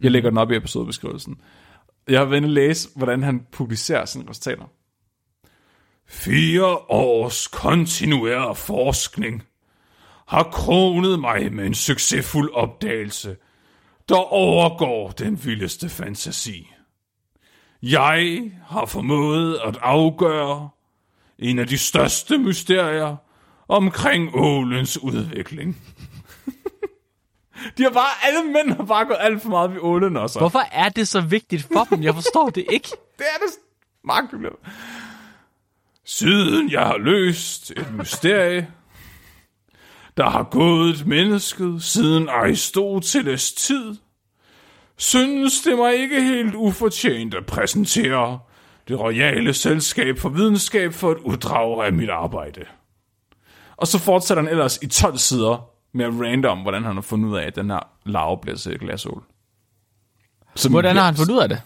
Speaker 1: Jeg lægger den op i episodebeskrivelsen. Jeg har været læse, hvordan han publicerer sine resultater. Fire års kontinuerlig forskning har kronet mig med en succesfuld opdagelse, der overgår den vildeste fantasi. Jeg har formået at afgøre en af de største mysterier omkring ålens udvikling. de har bare, alle mænd har bare gået alt for meget ved ålen også.
Speaker 2: Hvorfor er det så vigtigt for dem? Jeg forstår det ikke.
Speaker 1: Det er det magtproblem. Siden jeg har løst et mysterie, der har gået mennesket siden Aristoteles tid, synes det mig ikke helt ufortjent at præsentere det royale selskab for videnskab for et uddrag af mit arbejde. Og så fortsætter han ellers i 12 sider med random, hvordan han har fundet ud af, at den her larve bliver til glasål. Som
Speaker 2: Hvordan har han fundet ud af det?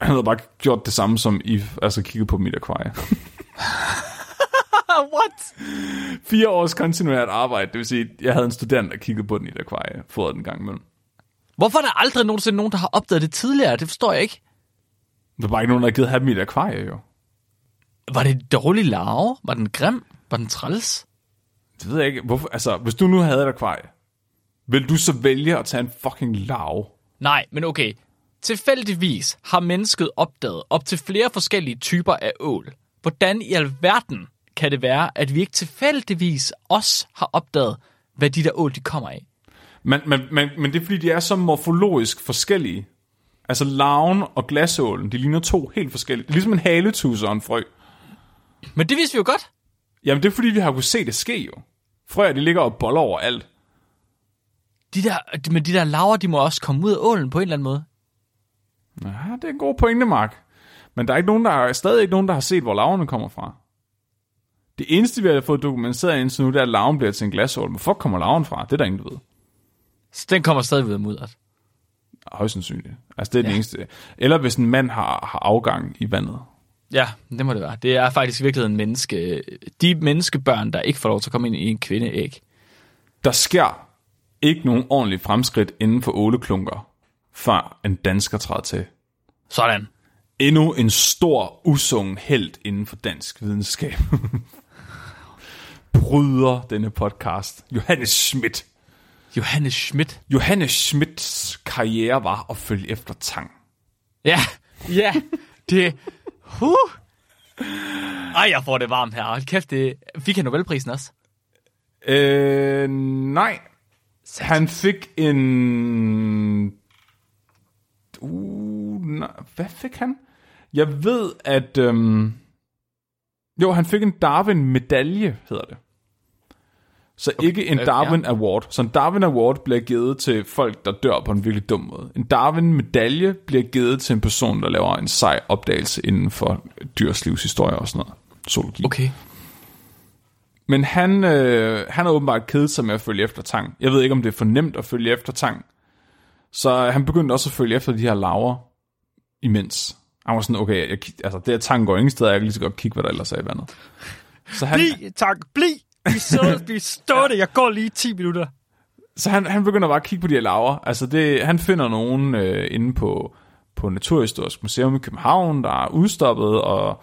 Speaker 1: Han havde bare gjort det samme som I, altså kigget på mit akvarie.
Speaker 2: What?
Speaker 1: Fire års kontinuert arbejde, det vil sige, jeg havde en student, der kiggede på den i et akvarie, fodrede den gang imellem.
Speaker 2: Hvorfor er der aldrig nogensinde nogen, der har opdaget det tidligere? Det forstår jeg ikke.
Speaker 1: Der var ikke nogen, der havde givet have dem i et akvarie, jo.
Speaker 2: Var det en dårlig larve? Var den grim? Var den træls?
Speaker 1: Det ved jeg ikke. Hvorfor, altså, hvis du nu havde et akvarie, vil du så vælge at tage en fucking larve?
Speaker 2: Nej, men okay. Tilfældigvis har mennesket opdaget op til flere forskellige typer af ål. Hvordan i alverden kan det være, at vi ikke tilfældigvis også har opdaget, hvad de der ål, de kommer af?
Speaker 1: Men, men, men, men det er fordi, de er så morfologisk forskellige. Altså larven og glasålen, de ligner to helt forskellige. Det er ligesom en haletus og en frø.
Speaker 2: Men det vidste vi jo godt.
Speaker 1: Jamen det er fordi, vi har kunnet se det ske jo. Frøer, de ligger og boller over alt.
Speaker 2: De der, men de der laver, de må også komme ud af ålen på en eller anden måde.
Speaker 1: Ja, det er en god pointe, Mark. Men der er ikke nogen, der er stadig ikke nogen, der har set, hvor larverne kommer fra. Det eneste, vi har fået dokumenteret indtil nu, det er, at larven bliver til en glasål. Hvorfor kommer larven fra? Det er der ingen, der ved.
Speaker 2: Så den kommer stadig ud af mudderet.
Speaker 1: Højst sandsynligt. Altså, det er. Ja. den eneste. Eller hvis en mand har, har afgang i vandet.
Speaker 2: Ja, det må det være. Det er faktisk i virkeligheden menneske, de menneskebørn, der ikke får lov til at komme ind i en kvindeæg.
Speaker 1: Der sker ikke nogen ordentlig fremskridt inden for åleklunker, før en dansker træder til.
Speaker 2: Sådan.
Speaker 1: Endnu en stor, usungen held inden for dansk videnskab. Bryder denne podcast. Johannes Schmidt.
Speaker 2: Johannes Schmidt.
Speaker 1: Johannes Schmidts karriere var at følge efter tang.
Speaker 2: Ja, ja, det... Huh. Ej, jeg får det varmt her. Hold kæft, det... Fik han Nobelprisen også?
Speaker 1: Øh, nej. Han fik en... Uh, nej. Hvad fik han? Jeg ved, at... Øhm... Jo, han fik en Darwin-medalje, hedder det. Så okay, ikke en Darwin ja. Award. Så en Darwin Award bliver givet til folk, der dør på en virkelig dum måde. En Darwin-medalje bliver givet til en person, der laver en sej opdagelse inden for dyrs livshistorie og sådan noget. Zoologi.
Speaker 2: Okay.
Speaker 1: Men han, øh, han har åbenbart kedet sig med at følge efter tang. Jeg ved ikke, om det er for nemt at følge efter tang. Så han begyndte også at følge efter de her laver imens. Han var sådan, okay, jeg, altså, det her tang går ingen steder, jeg kan lige så godt kigge, hvad der ellers er i vandet. Så han,
Speaker 2: Bliv, tak, bliv! Bliv så, bliv stående, jeg går lige 10 minutter.
Speaker 1: så han, han begynder bare at kigge på de her laver. Altså det, han finder nogen øh, inde på, på Naturhistorisk Museum i København, der er udstoppet, og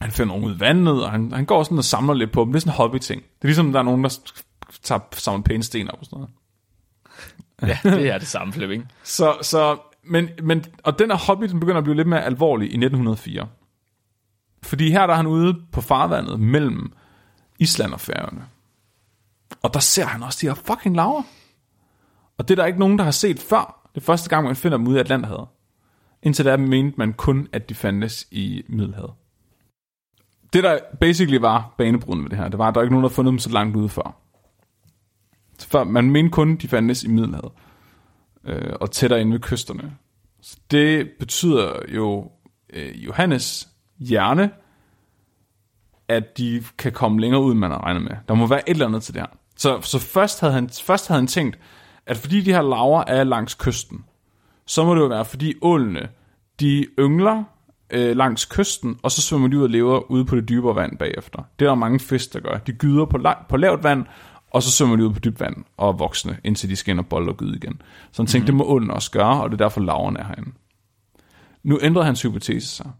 Speaker 1: han finder nogen ud i vandet, og han, han går sådan og samler lidt på dem. Det er sådan en hobby-ting. Det er ligesom, der er nogen, der tager, samler pæne sten op og sådan noget.
Speaker 2: Ja, det er det samme, Flemming.
Speaker 1: Så, så, men, men, og den her hobby, den begynder at blive lidt mere alvorlig i 1904. Fordi her der er han ude på farvandet mellem Island og Færøerne. Og der ser han også de her fucking laver. Og det er der ikke nogen, der har set før. Det er første gang, man finder dem ude i Atlanterhavet. Indtil da mente man kun, at de fandtes i Middelhavet. Det der basically var banebrydende med det her, det var, at der ikke nogen, der havde fundet dem så langt ude før. Så før man mente kun, de fandtes i Middelhavet. Øh, og tættere inde ved kysterne. Så det betyder jo øh, Johannes hjerne, at de kan komme længere ud, end man har regnet med. Der må være et eller andet til det her. Så, så først, havde han, først havde han tænkt, at fordi de her laver er langs kysten, så må det jo være, fordi ålene, de yngler øh, langs kysten, og så svømmer de ud og lever ude på det dybere vand bagefter. Det er der mange fisk, der gør. De gyder på, la- på lavt vand, og så svømmer de ud på dybt vand og er voksne, indtil de skal ind og bolle og gyde igen. Så han tænkte, mm-hmm. det må ålen også gøre, og det er derfor laverne er herinde. Nu ændrede hans hypotese sig.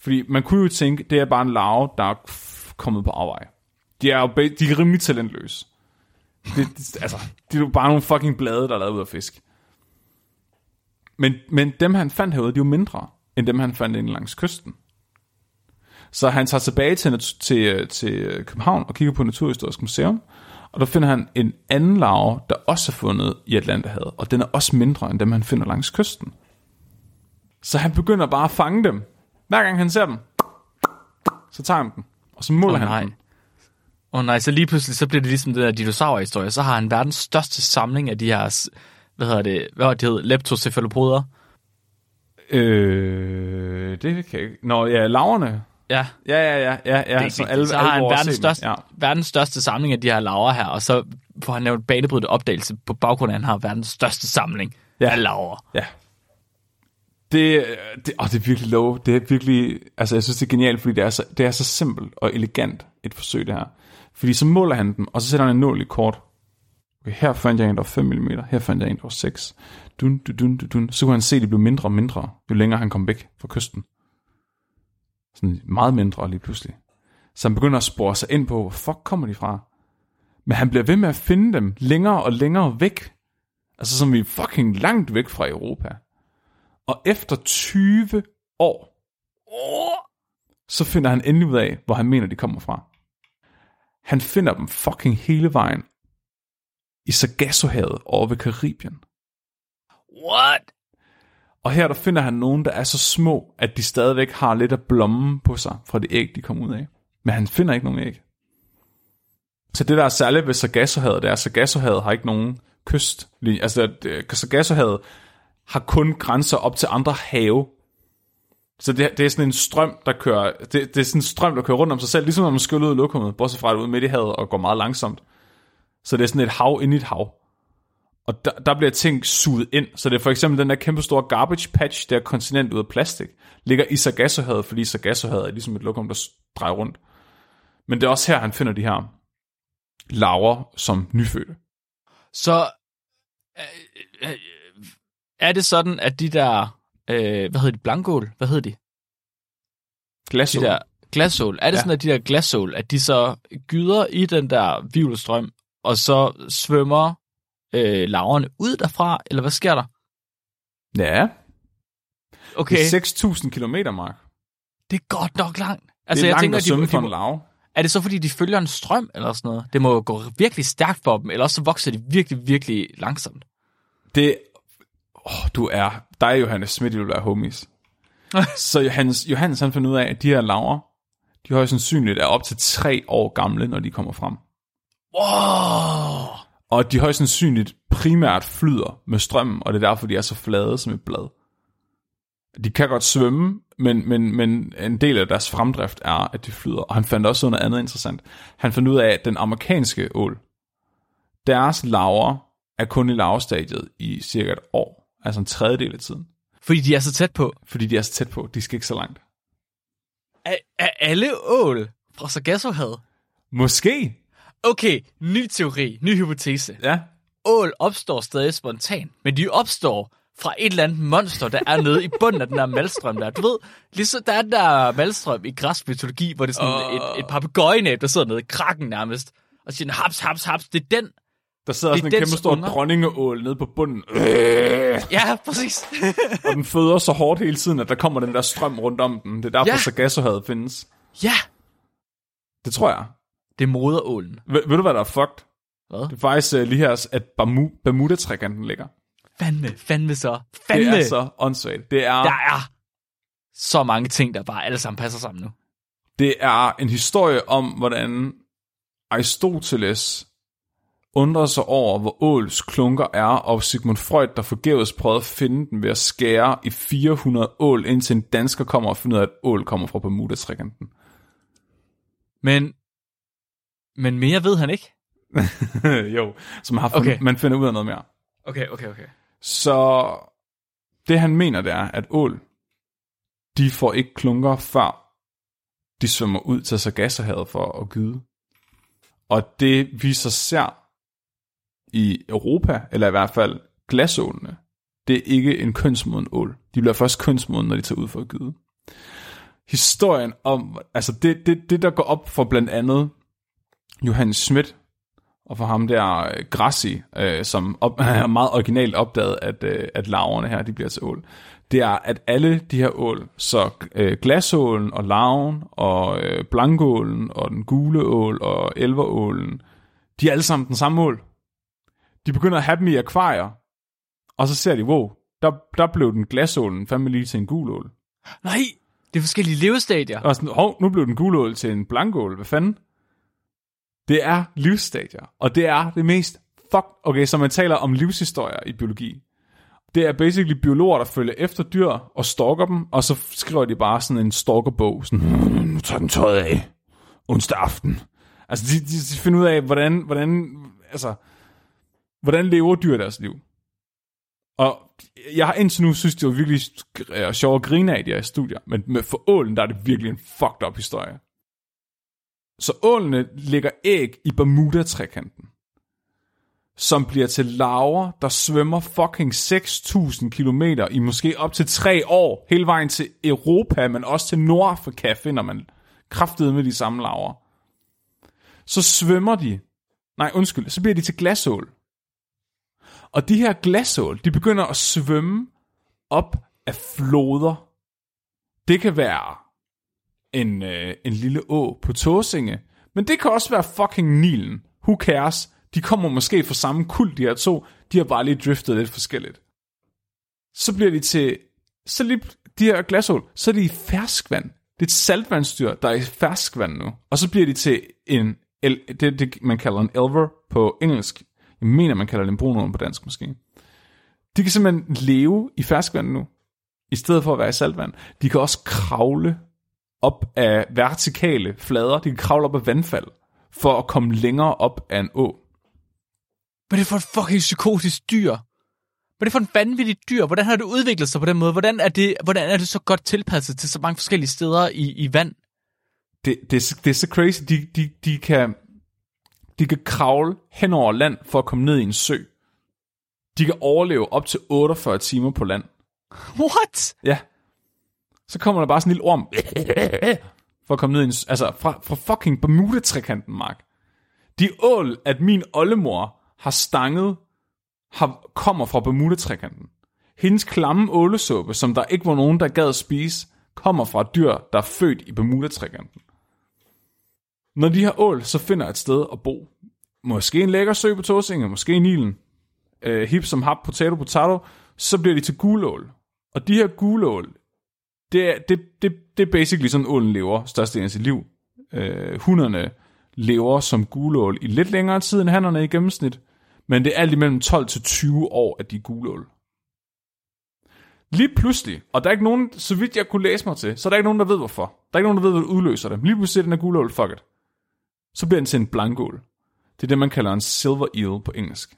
Speaker 1: Fordi man kunne jo tænke, det er bare en larve, der er kommet på afvej. De er jo de er rimelig talentløse. Det, det, altså, de er jo bare nogle fucking blade, der er lavet ud af fisk. Men, men dem, han fandt herude, de er jo mindre, end dem, han fandt inde langs kysten. Så han tager tilbage til, til, øh, til øh, København og kigger på Naturhistorisk Museum, og der finder han en anden larve, der også er fundet i Atlanterhavet, og den er også mindre end dem, han finder langs kysten. Så han begynder bare at fange dem. Hver gang han ser dem, så tager han dem, og så måler
Speaker 2: Åh,
Speaker 1: han
Speaker 2: nej.
Speaker 1: dem.
Speaker 2: Åh oh, nej, så lige pludselig, så bliver det ligesom den der dinosaurhistorie. Så har han verdens største samling af de her, hvad hedder det, hvad var det, hed, leptocephalopoder.
Speaker 1: Øh, det kan jeg ikke. Nå, ja, laverne.
Speaker 2: Ja,
Speaker 1: Ja, ja, ja, ja, ja.
Speaker 2: det,
Speaker 1: så
Speaker 2: det, så har han verdens største,
Speaker 1: Ja.
Speaker 2: verdens største samling af de her laver her, og så får han lavet banebrydende opdagelse på baggrund af, at han har verdens største samling
Speaker 1: ja.
Speaker 2: af laver.
Speaker 1: Ja. Det, det, åh, det er virkelig low. Det er virkelig, altså jeg synes det er genialt, fordi det er, så, det er så simpelt og elegant et forsøg det her. Fordi så måler han dem, og så sætter han en nål i kort. Okay, her fandt jeg en, der var 5 mm, her fandt jeg en, der var 6. Dun, dun, dun, dun, dun. Så kunne han se, at de blev mindre og mindre, jo længere han kom væk fra kysten. Sådan meget mindre lige pludselig. Så han begynder at spore sig ind på, hvor fuck kommer de fra? Men han bliver ved med at finde dem længere og længere væk. Altså som vi er fucking langt væk fra Europa. Og efter 20 år, så finder han endelig ud af, hvor han mener, de kommer fra. Han finder dem fucking hele vejen i Sargassohavet over ved Karibien.
Speaker 2: What?
Speaker 1: Og her der finder han nogen, der er så små, at de stadigvæk har lidt af blommen på sig fra det æg, de kom ud af. Men han finder ikke nogen æg. Så det, der er særligt ved Sargassohavet, det er, at Sargassohavet har ikke nogen kystlinje. Altså, Sargassohavet har kun grænser op til andre have. Så det, det er sådan en strøm, der kører, det, det er sådan en strøm, der kører rundt om sig selv, ligesom når man skyller ud i lokummet, bortset fra at det ud midt i havet og går meget langsomt. Så det er sådan et hav ind i et hav. Og der, der bliver ting suget ind. Så det er for eksempel den der kæmpe store garbage patch, der kontinent ud af plastik, ligger i Sargassohavet, fordi Sargassohavet er ligesom et lokum, der drejer rundt. Men det er også her, han finder de her laver som nyfødte.
Speaker 2: Så øh, øh, er det sådan, at de der, øh, hvad hedder de, blankål, hvad hedder de?
Speaker 1: Glasål.
Speaker 2: De der glasål. Er det
Speaker 1: Ja.
Speaker 2: sådan, at de der glasål, at de så gyder i den der vivlestrøm, og så svømmer øh, laverne ud derfra, eller hvad sker der?
Speaker 1: Ja,
Speaker 2: Okay,
Speaker 1: det er 6.000 km, Mark.
Speaker 2: det er godt nok langt.
Speaker 1: Altså,
Speaker 2: Altså,
Speaker 1: det er
Speaker 2: jeg
Speaker 1: langt
Speaker 2: tænker,
Speaker 1: at svømme
Speaker 2: de,
Speaker 1: for en lav.
Speaker 2: er det så, fordi de følger en strøm eller sådan noget? Det må jo gå virkelig stærkt for dem, eller også så vokser de virkelig, virkelig langsomt.
Speaker 1: Det, oh, du er, dig Johannes Schmidt, du er homies. så Johannes, Johannes han finder ud af, at de her laver, de højst sandsynligt er op til tre år gamle, når de kommer frem.
Speaker 2: Wow!
Speaker 1: Og de højst sandsynligt primært flyder med strømmen, og det er derfor, de er så flade som et blad. De kan godt svømme, men, men, men en del af deres fremdrift er, at de flyder. Og han fandt også noget andet interessant. Han fandt ud af, at den amerikanske ål, deres laver er kun i lavestadiet i cirka et år. Altså en tredjedel af tiden.
Speaker 2: Fordi de er så tæt på.
Speaker 1: Fordi de er så tæt på. De skal ikke så langt.
Speaker 2: Er, er alle ål fra Sargassohavet?
Speaker 1: Måske.
Speaker 2: Okay, ny teori, ny hypotese.
Speaker 1: Ja.
Speaker 2: Ål opstår stadig spontant, men de opstår fra et eller andet monster, der er nede i bunden af den der malstrøm der. Du ved, ligesom der er den der malstrøm i græsk mytologi, hvor det er sådan uh... et, et papegøjenæb, der sidder nede i krakken nærmest, og siger, haps, haps, haps, det er den.
Speaker 1: Der sidder
Speaker 2: Det
Speaker 1: sådan en kæmpe stor
Speaker 2: unger.
Speaker 1: dronningeål nede på bunden.
Speaker 2: Ja, præcis.
Speaker 1: Og den føder så hårdt hele tiden, at der kommer den der strøm rundt om den. Det er derfor, ja. Sargassohavet findes.
Speaker 2: ja,
Speaker 1: Det tror jeg.
Speaker 2: det er moderålen.
Speaker 1: Ved, ved du, hvad der er fucked?
Speaker 2: Hvad?
Speaker 1: Det er faktisk uh, lige her, at Bermu- Bermuda-trikanten ligger.
Speaker 2: Fandme, fandme så.
Speaker 1: Det
Speaker 2: Fandme.
Speaker 1: er så åndssvagt. Det er,
Speaker 2: Der er så mange ting, der bare alle sammen passer sammen nu.
Speaker 1: det er en historie om, hvordan Aristoteles undrer sig over, hvor åls klunker er, og Sigmund Freud, der forgæves prøvede at finde den ved at skære i 400 ål, indtil en dansker kommer og finder ud af, at ål kommer fra Bermuda-trikanten.
Speaker 2: Men, men mere ved han ikke.
Speaker 1: jo, som har fundet, okay.
Speaker 2: Okay.
Speaker 1: man finder ud af noget mere.
Speaker 2: Okay, okay, okay.
Speaker 1: Så det han mener, det er, at ål, de får ikke klunker, før de svømmer ud til Sargassohavet for at gyde. Og det viser sig i Europa, eller i hvert fald glasålene, det er ikke en kønsmoden ål. De bliver først kønsmoden, når de tager ud for at gyde. Historien om, altså det, det, det der går op for blandt andet Johannes Schmidt og for ham der øh, Grassi, øh, som op, er meget originalt opdaget, at, øh, at larverne her, de bliver til ål, det er, at alle de her ål, så øh, glasålen og larven og øh, blankålen og den gule ål og elverålen, de er alle sammen den samme ål. De begynder at have dem i akvarier, og så ser de, wow, der, der blev den glasålen fandme lige til en gul ål.
Speaker 2: Nej, det er forskellige levestadier.
Speaker 1: Og sådan, hov, nu blev den gule ål til en blankål. Hvad fanden? Det er livsstadier, og det er det mest fuck... Okay, så man taler om livshistorier i biologi. Det er basically biologer, der følger efter dyr og stalker dem, og så skriver de bare sådan en stalkerbog. Sådan, "Hmm, nu tager den tøjet af. Onsdag aften. Altså, de, de, de finder ud af, hvordan, hvordan, altså, hvordan lever dyr deres liv. Og jeg har indtil nu synes, det var virkelig øh, sjovt at grine af de her studier, men med for ålen, der er det virkelig en fucked up historie. Så ålene lægger æg i Bermuda-trekanten, som bliver til laver, der svømmer fucking 6.000 km i måske op til tre år, hele vejen til Europa, men også til Nordafrika finder man kraftet med de samme laver. Så svømmer de, nej undskyld, så bliver de til glasål. Og de her glasål, de begynder at svømme op af floder. Det kan være en, øh, en lille å på Tåsinge, men det kan også være fucking Nilen. Who cares? De kommer måske fra samme kult, de her to. De har bare lige driftet lidt forskelligt. Så bliver de til... Så lige de her glasål, så er de i ferskvand. Det er et saltvandsdyr, der er i ferskvand nu. Og så bliver de til en... el- Det, det man kalder en elver på engelsk. Jeg mener, man kalder det en brunål på dansk måske. De kan simpelthen leve i ferskvand nu, i stedet for at være i saltvand. De kan også kravle op af vertikale flader. De kan kravle op af vandfald, for at komme længere op af en å.
Speaker 2: Hvad er det for et fucking psykotisk dyr? Hvad er det for en vanvittig dyr? Hvordan har det udviklet sig på den måde? Hvordan er det, hvordan er det så godt tilpasset til så mange forskellige steder i, i vand?
Speaker 1: Det, det, er, så- det er så crazy. De, de, de, kan, de kan kravle hen over land for at komme ned i en sø. De kan overleve op til 48 timer på land.
Speaker 2: What?
Speaker 1: Ja. Så kommer der bare sådan en lille orm. For at komme ned i en... Altså, fra, fra fucking Bermuda-trekanten, Mark. De ål, at min oldemor har stanget, har, kommer fra Bermuda-trekanten. Hendes klamme ålesuppe, som der ikke var nogen, der gad at spise, kommer fra dyr, der er født i Bermuda-trekanten. Når de her ål så finder et sted at bo, måske en lækker sø på Tåsinge, måske i Nilen, øh, hip som hap, potato, potato, så bliver de til gulål. Og de her gulål, det er, det, det, det er basically sådan, ålen lever størstedelen af sit liv. Øh, hunderne lever som gulål i lidt længere tid end hannerne i gennemsnit, men det er alt imellem 12 til 20 år, at de er gulål. Lige pludselig, og der er ikke nogen, så vidt jeg kunne læse mig til, så er der ikke nogen, der ved hvorfor. Der er ikke nogen, der ved, hvad der udløser det. Lige pludselig er den her gulål, fuck it. Så bliver den til en blankål. Det er det, man kalder en silver eel på engelsk.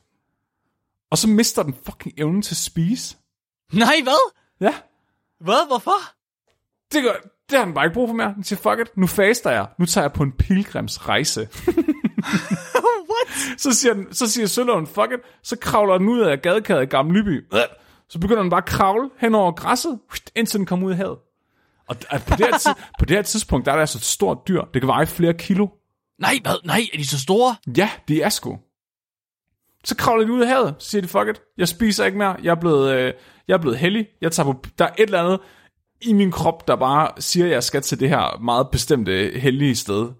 Speaker 1: Og så mister den fucking evnen til at spise.
Speaker 2: Nej, hvad?
Speaker 1: Ja,
Speaker 2: Hvad? Hvorfor?
Speaker 1: det, gør, det har den bare ikke brug for mere. Den siger, fuck it, nu faster jeg. Nu tager jeg på en pilgrimsrejse.
Speaker 2: What?
Speaker 1: Så siger, den, så siger Sølund, fuck it, så kravler den ud af gadekæret i Gamle Lyby. Så begynder den bare at kravle hen over græsset, indtil den kommer ud i havet. Og på, det her, på det her tidspunkt, der er der altså et stort dyr. Det kan veje flere kilo.
Speaker 2: Nej, hvad? Nej, er de så store?
Speaker 1: Ja, de er sgu. Så kravler de ud af havet, så siger de, fuck it, jeg spiser ikke mere, jeg er blevet, øh, jeg er blevet heldig, jeg tager på, der er et eller andet i min krop, der bare siger, at jeg skal til det her meget bestemte hellige sted.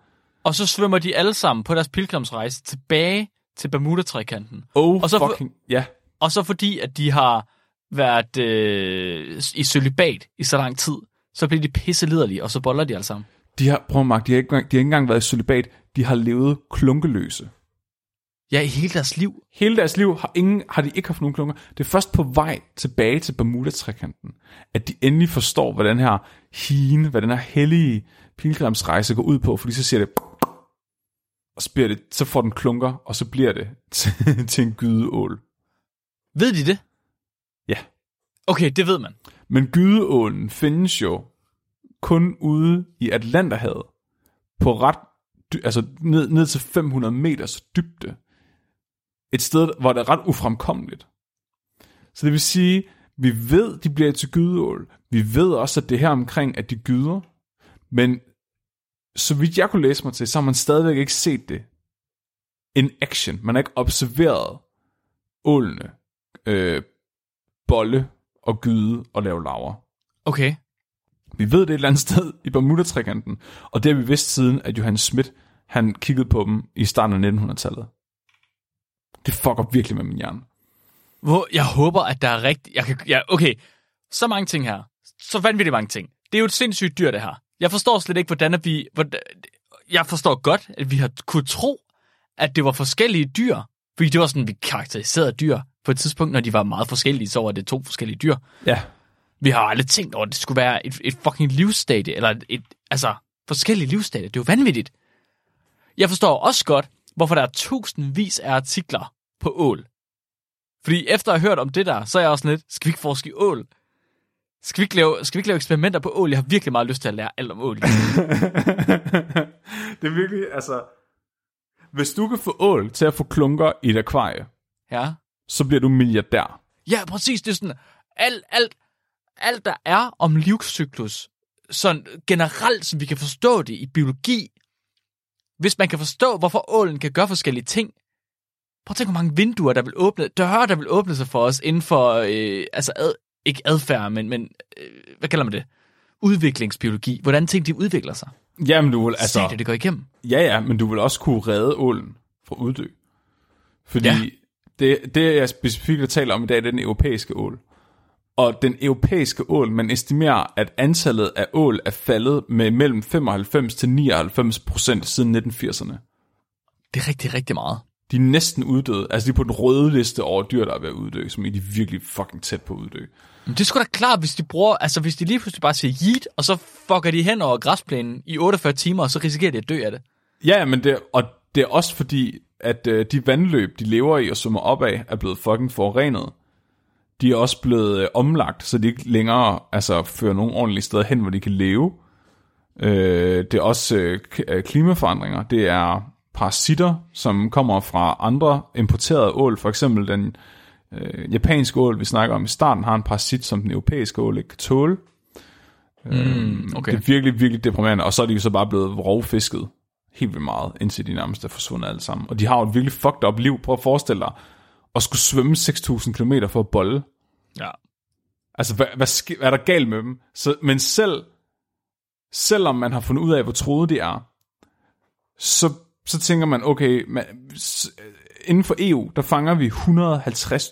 Speaker 2: Og så svømmer de alle sammen på deres pilgrimsrejse tilbage til Bermuda-trekanten.
Speaker 1: Oh,
Speaker 2: Og så
Speaker 1: fucking, ja.
Speaker 2: Og så fordi, at de har været øh, i sølibat i så lang tid, så bliver de pisse liderlige, og så boller de alle sammen.
Speaker 1: De har, prøv Mark, de har, ikke, de har ikke engang været i celibat, de har levet klunkeløse.
Speaker 2: Ja, i hele deres liv.
Speaker 1: Hele deres liv har, ingen, har de ikke haft nogen klunker. Det er først på vej tilbage til Bermuda-trekanten, at de endelig forstår, hvad den her hine, hvad den her hellige pilgrimsrejse går ud på, fordi så siger det, og så, bliver det, så får den klunker, og så bliver det til, til en gydeål.
Speaker 2: Ved de det?
Speaker 1: Ja.
Speaker 2: Okay, det ved man.
Speaker 1: Men gydeålen findes jo kun ude i Atlanterhavet, på ret, altså ned, ned til 500 meters dybde. Et sted, hvor det er ret ufremkommeligt. Så det vil sige, vi ved, de bliver til gydeål. Vi ved også, at det her omkring, at de gyder. Men så vidt jeg kunne læse mig til, så har man stadigvæk ikke set det in action. Man har ikke observeret ålene øh, bolle og gyde og lave laver.
Speaker 2: Okay.
Speaker 1: Vi ved det et eller andet sted i Bermuda-trikanten, og det har vi vidst siden, at Johannes Schmidt, han kiggede på dem i starten af 1900-tallet. Det fucker virkelig med min hjerne.
Speaker 2: Hvor jeg håber, at der er rigtigt... Jeg kan, ja, okay, så mange ting her. Så vanvittigt mange ting. Det er jo et sindssygt dyr, det her. Jeg forstår slet ikke, hvordan at vi... Hvordan, jeg forstår godt, at vi har kunne tro, at det var forskellige dyr. Fordi det var sådan, vi karakteriserede dyr på et tidspunkt, når de var meget forskellige, så var det to forskellige dyr.
Speaker 1: Ja,
Speaker 2: Vi har aldrig tænkt over, at det skulle være et, et fucking livsstadie, eller et, et, altså, forskellige livsstadier. Det er jo vanvittigt. Jeg forstår også godt, hvorfor der er tusindvis af artikler på ål. Fordi efter at have hørt om det der, så er jeg også lidt, skal vi ikke forske i ål? Skal vi ikke lave, skal vi ikke lave eksperimenter på ål? Jeg har virkelig meget lyst til at lære alt om ål.
Speaker 1: det er virkelig, altså... Hvis du kan få ål til at få klunker i et akvarie,
Speaker 2: ja.
Speaker 1: så bliver du milliardær.
Speaker 2: Ja, præcis. Det er sådan, alt, alt, alt der er om livscyklus, sådan generelt, som vi kan forstå det i biologi, hvis man kan forstå, hvorfor ålen kan gøre forskellige ting. Prøv at tænke, hvor mange vinduer, der vil åbne, døre, der vil åbne sig for os inden for, øh, altså ad, ikke adfærd, men, men øh, hvad kalder man det? Udviklingsbiologi. Hvordan ting de udvikler sig.
Speaker 1: Jamen, du vil,
Speaker 2: Altså,
Speaker 1: altså...
Speaker 2: det, det går igennem.
Speaker 1: Ja, ja, men du vil også kunne redde ålen fra uddø. Fordi
Speaker 2: Ja.
Speaker 1: ja. det, det, jeg specifikt taler om i dag, det er den europæiske ål. Og den europæiske ål, man estimerer, at antallet af ål er faldet med mellem 95 til 99 procent siden 1980'erne.
Speaker 2: Det er rigtig, rigtig meget.
Speaker 1: De er næsten uddøde. Altså, de er på den røde liste over dyr, der er ved at uddø, som er de virkelig fucking tæt på at uddø.
Speaker 2: Men det er sgu da klart, hvis de bruger, altså hvis de lige pludselig bare siger yeet, og så fucker de hen over græsplænen i 48 timer, og så risikerer de at dø af det.
Speaker 1: Ja, men det, og det er også fordi, at øh, de vandløb, de lever i og svømmer op af, er blevet fucking forurenet. De er også blevet øh, omlagt, så de ikke længere altså, fører nogen ordentlige steder hen, hvor de kan leve. Øh, det er også øh, øh, klimaforandringer. Det er parasitter, som kommer fra andre importerede ål. For eksempel den øh, japanske ål, vi snakker om i starten, har en parasit, som den europæiske ål ikke kan tåle.
Speaker 2: Mm, okay.
Speaker 1: Det er virkelig, virkelig deprimerende. Og så er de jo så bare blevet rovfisket helt vildt meget, indtil de nærmest er forsvundet alle sammen. Og de har jo et virkelig fucked up liv. Prøv at forestille dig at skulle svømme 6.000 km for at bolle.
Speaker 2: Ja.
Speaker 1: Altså, hvad, hvad, hvad er der galt med dem? Så, men selv, selvom man har fundet ud af, hvor troede de er, så, så tænker man, okay, man, øh, inden for EU, der fanger vi 150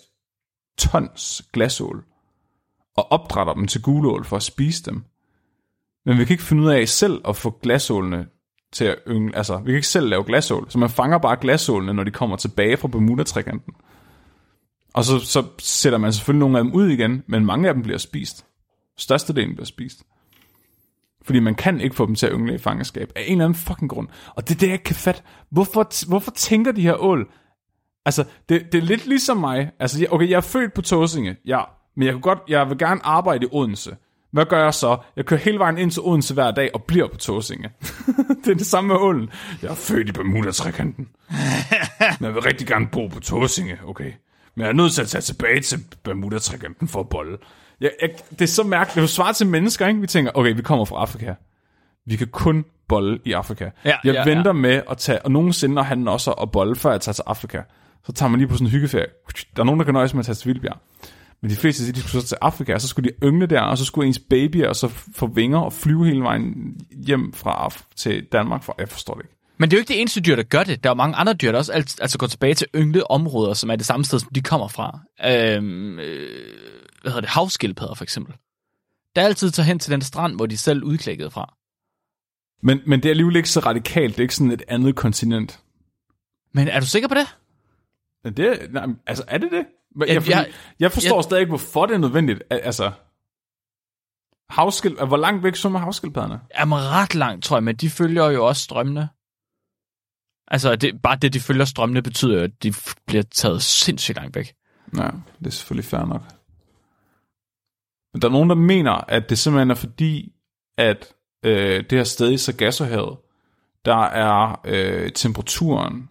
Speaker 1: tons glasål, og opdrætter dem til gulål for at spise dem. Men vi kan ikke finde ud af selv at få glasålene til at yngle. Altså, vi kan ikke selv lave glasål, så man fanger bare glasålene, når de kommer tilbage fra Bermuda-trikanten. Og så, så sætter man selvfølgelig nogle af dem ud igen, men mange af dem bliver spist. Størstedelen bliver spist. Fordi man kan ikke få dem til at yngle i fangenskab. Af en eller anden fucking grund. Og det er det, jeg ikke kan fatte. Hvorfor, hvorfor tænker de her ål? Altså, det, det er lidt ligesom mig. Altså, okay, jeg er født på Tåsinge, ja. Men jeg, kunne godt, jeg vil gerne arbejde i Odense. Hvad gør jeg så? Jeg kører hele vejen ind til Odense hver dag og bliver på Tåsinge. det er det samme med ålen. Jeg er født i Bermuda-trækanten. Men jeg vil rigtig gerne bo på Tåsinge, okay. Men jeg er nødt til at tage tilbage til Bermuda-trikanten for at bolle. Jeg, jeg, det er så mærkeligt. Det er jo svar til mennesker, ikke? Vi tænker, okay, vi kommer fra Afrika. Vi kan kun bolle i Afrika.
Speaker 2: Ja,
Speaker 1: jeg
Speaker 2: ja,
Speaker 1: venter med at tage, og nogensinde når han også at bolle, før jeg tager til Afrika. Så tager man lige på sådan en hyggeferie. Der er nogen, der kan nøjes med at tage til Vildbjerg. Men de fleste de skulle så til Afrika, og så skulle de yngle der, og så skulle ens babyer og så få vinger og flyve hele vejen hjem fra Af- til Danmark. For, jeg forstår det ikke.
Speaker 2: Men det er jo ikke det eneste dyr, der gør det. Der er jo mange andre dyr, der også alt, altså går tilbage til yngle områder, som er det samme sted, som de kommer fra. Øhm, øh, hvad hedder det? Havskildpadder for eksempel. Der er altid tager hen til den strand, hvor de selv udklækkede fra.
Speaker 1: Men, men det er alligevel ikke så radikalt. Det er ikke sådan et andet kontinent.
Speaker 2: Men er du sikker på det?
Speaker 1: Men Det, nej, altså, er det det?
Speaker 2: Ja,
Speaker 1: Jeg, jeg,
Speaker 2: jeg-
Speaker 1: jeg forstår
Speaker 2: jeg-
Speaker 1: stadig ikke, hvorfor det er nødvendigt. Al- Altså, havskil, hvor langt væk svømmer havskildpadderne?
Speaker 2: Er ret langt, tror jeg, men de følger jo også strømmene. Altså, det, bare det, de følger strømmene, betyder at de bliver taget sindssygt langt væk.
Speaker 1: Ja, det er selvfølgelig fair nok. Men der er nogen, der mener, at det simpelthen er fordi, at øh, det her sted i Sargassohavet, der er øh, temperaturen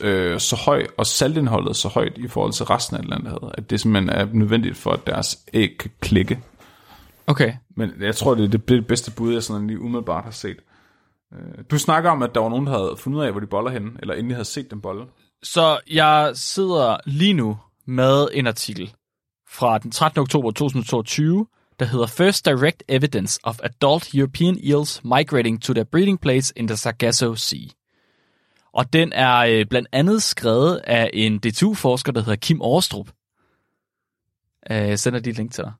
Speaker 1: øh, så høj, og saltindholdet så højt i forhold til resten af Atlanterhavet, at det simpelthen er nødvendigt for, at deres æg kan klikke.
Speaker 2: Okay.
Speaker 1: Men jeg tror, det er det, det bedste bud, jeg sådan lige umiddelbart har set. Øh, Du snakker om, at der var nogen, der havde fundet ud af, hvor de boller henne, eller endelig havde set dem bolle.
Speaker 2: Så jeg sidder lige nu med en artikel fra den 13. oktober 2022, der hedder First Direct Evidence of Adult European Eels Migrating to their Breeding Place in the Sargasso Sea. Og den er øh, blandt andet skrevet af en DTU-forsker, der hedder Kim Årestrup. Øh, Jeg sender et link til dig.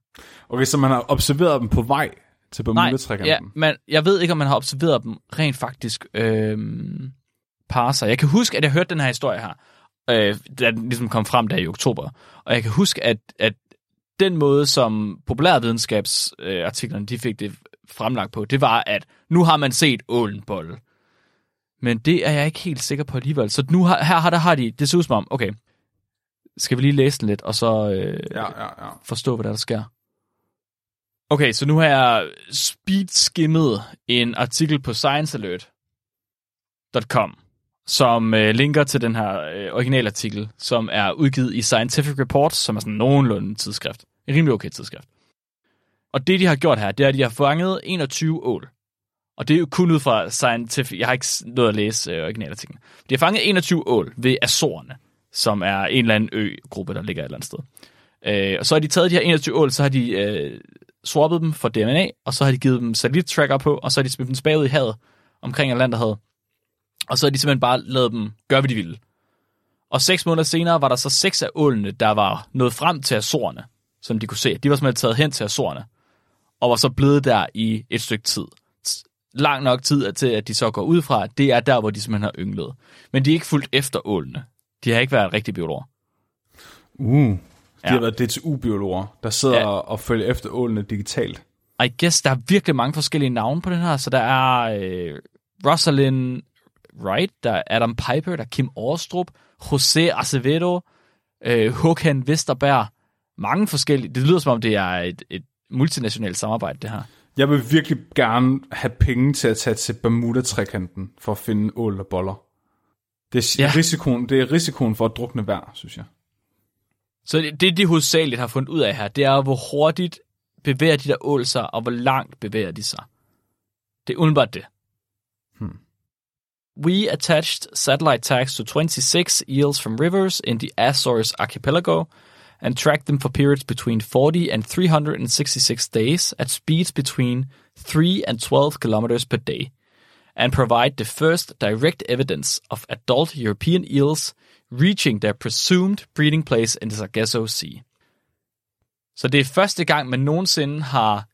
Speaker 1: Okay, så man har observeret dem på vej til Bermuda-trækanten.
Speaker 2: ja, men jeg ved ikke, om man har observeret dem rent faktisk øhm, parre sig. Jeg kan huske, at jeg hørte den her historie her, øh, da den ligesom kom frem der i oktober. Og jeg kan huske, at, at den måde, som populærvidenskabsartiklerne de fik det fremlagt på, det var, at nu har man set ålen bolle. Men det er jeg ikke helt sikker på alligevel. Så nu har, her har, der har de, det ser ud som om, okay, skal vi lige læse den lidt, og så øh,
Speaker 1: ja, ja. ja.
Speaker 2: forstå, hvad der, der sker. Okay, så nu har jeg speedskimmet en artikel på sciencealert.com, som øh, linker til den her øh, originalartikel, som er udgivet i Scientific Reports, som er sådan nogenlunde tidsskrift. En rimelig okay tidsskrift. Og det, de har gjort her, det er, at de har fanget 21 ål. Og det er jo kun ud fra Scientific... Jeg har ikke nået at læse øh, originalartiklen. De har fanget 21 ål ved Azorerne, som er en eller anden øgruppe, der ligger et eller andet sted. Øh, og så har de taget de her 21 ål, så har de øh, swappet dem for DNA, og så har de givet dem satellittracker på, og så har de smidt dem tilbage ud i havet, omkring Atlanterhavet. Og så har de simpelthen bare lavet dem gøre, hvad de ville. Og seks måneder senere var der så seks af ålene, der var nået frem til Azorerne, som de kunne se. De var simpelthen taget hen til Azorerne, og var så blevet der i et stykke tid. Lang nok tid til, at de så går ud fra, det er der, hvor de simpelthen har ynglet. Men de er ikke fulgt efter ålene. De har ikke været en rigtig biolog.
Speaker 1: Uh, de
Speaker 2: Ja.
Speaker 1: har været DTU-biologer, der sidder
Speaker 2: Ja.
Speaker 1: og følger efter ålene digitalt.
Speaker 2: I guess, der er virkelig mange forskellige navne på den her. Så der er øh, Rosalind Wright, der er Adam Piper, der er Kim Årstrup, José Acevedo, øh, Håkan Vesterberg. Mange forskellige. Det lyder som om, det er et, et multinationalt samarbejde, det her.
Speaker 1: Jeg vil virkelig gerne have penge til at tage til Bermuda-trækanten for at finde ål og boller. Det er,
Speaker 2: Ja.
Speaker 1: risikoen, det er risikoen for at drukne hver, synes jeg.
Speaker 2: Så det, det, de hovedsageligt har fundet ud af her, det er, hvor hurtigt bevæger de der ål sig, og hvor langt bevæger de sig. Det er udenbart det.
Speaker 1: Hmm.
Speaker 2: We attached satellite tags to 26 eels from rivers in the Azores archipelago and tracked them for periods between 40 and 366 days at speeds between 3 and 12 kilometers per day, and provide the first direct evidence of adult European eels reaching their presumed breeding place in the Sargasso Sea. Så det er første gang, man nogensinde har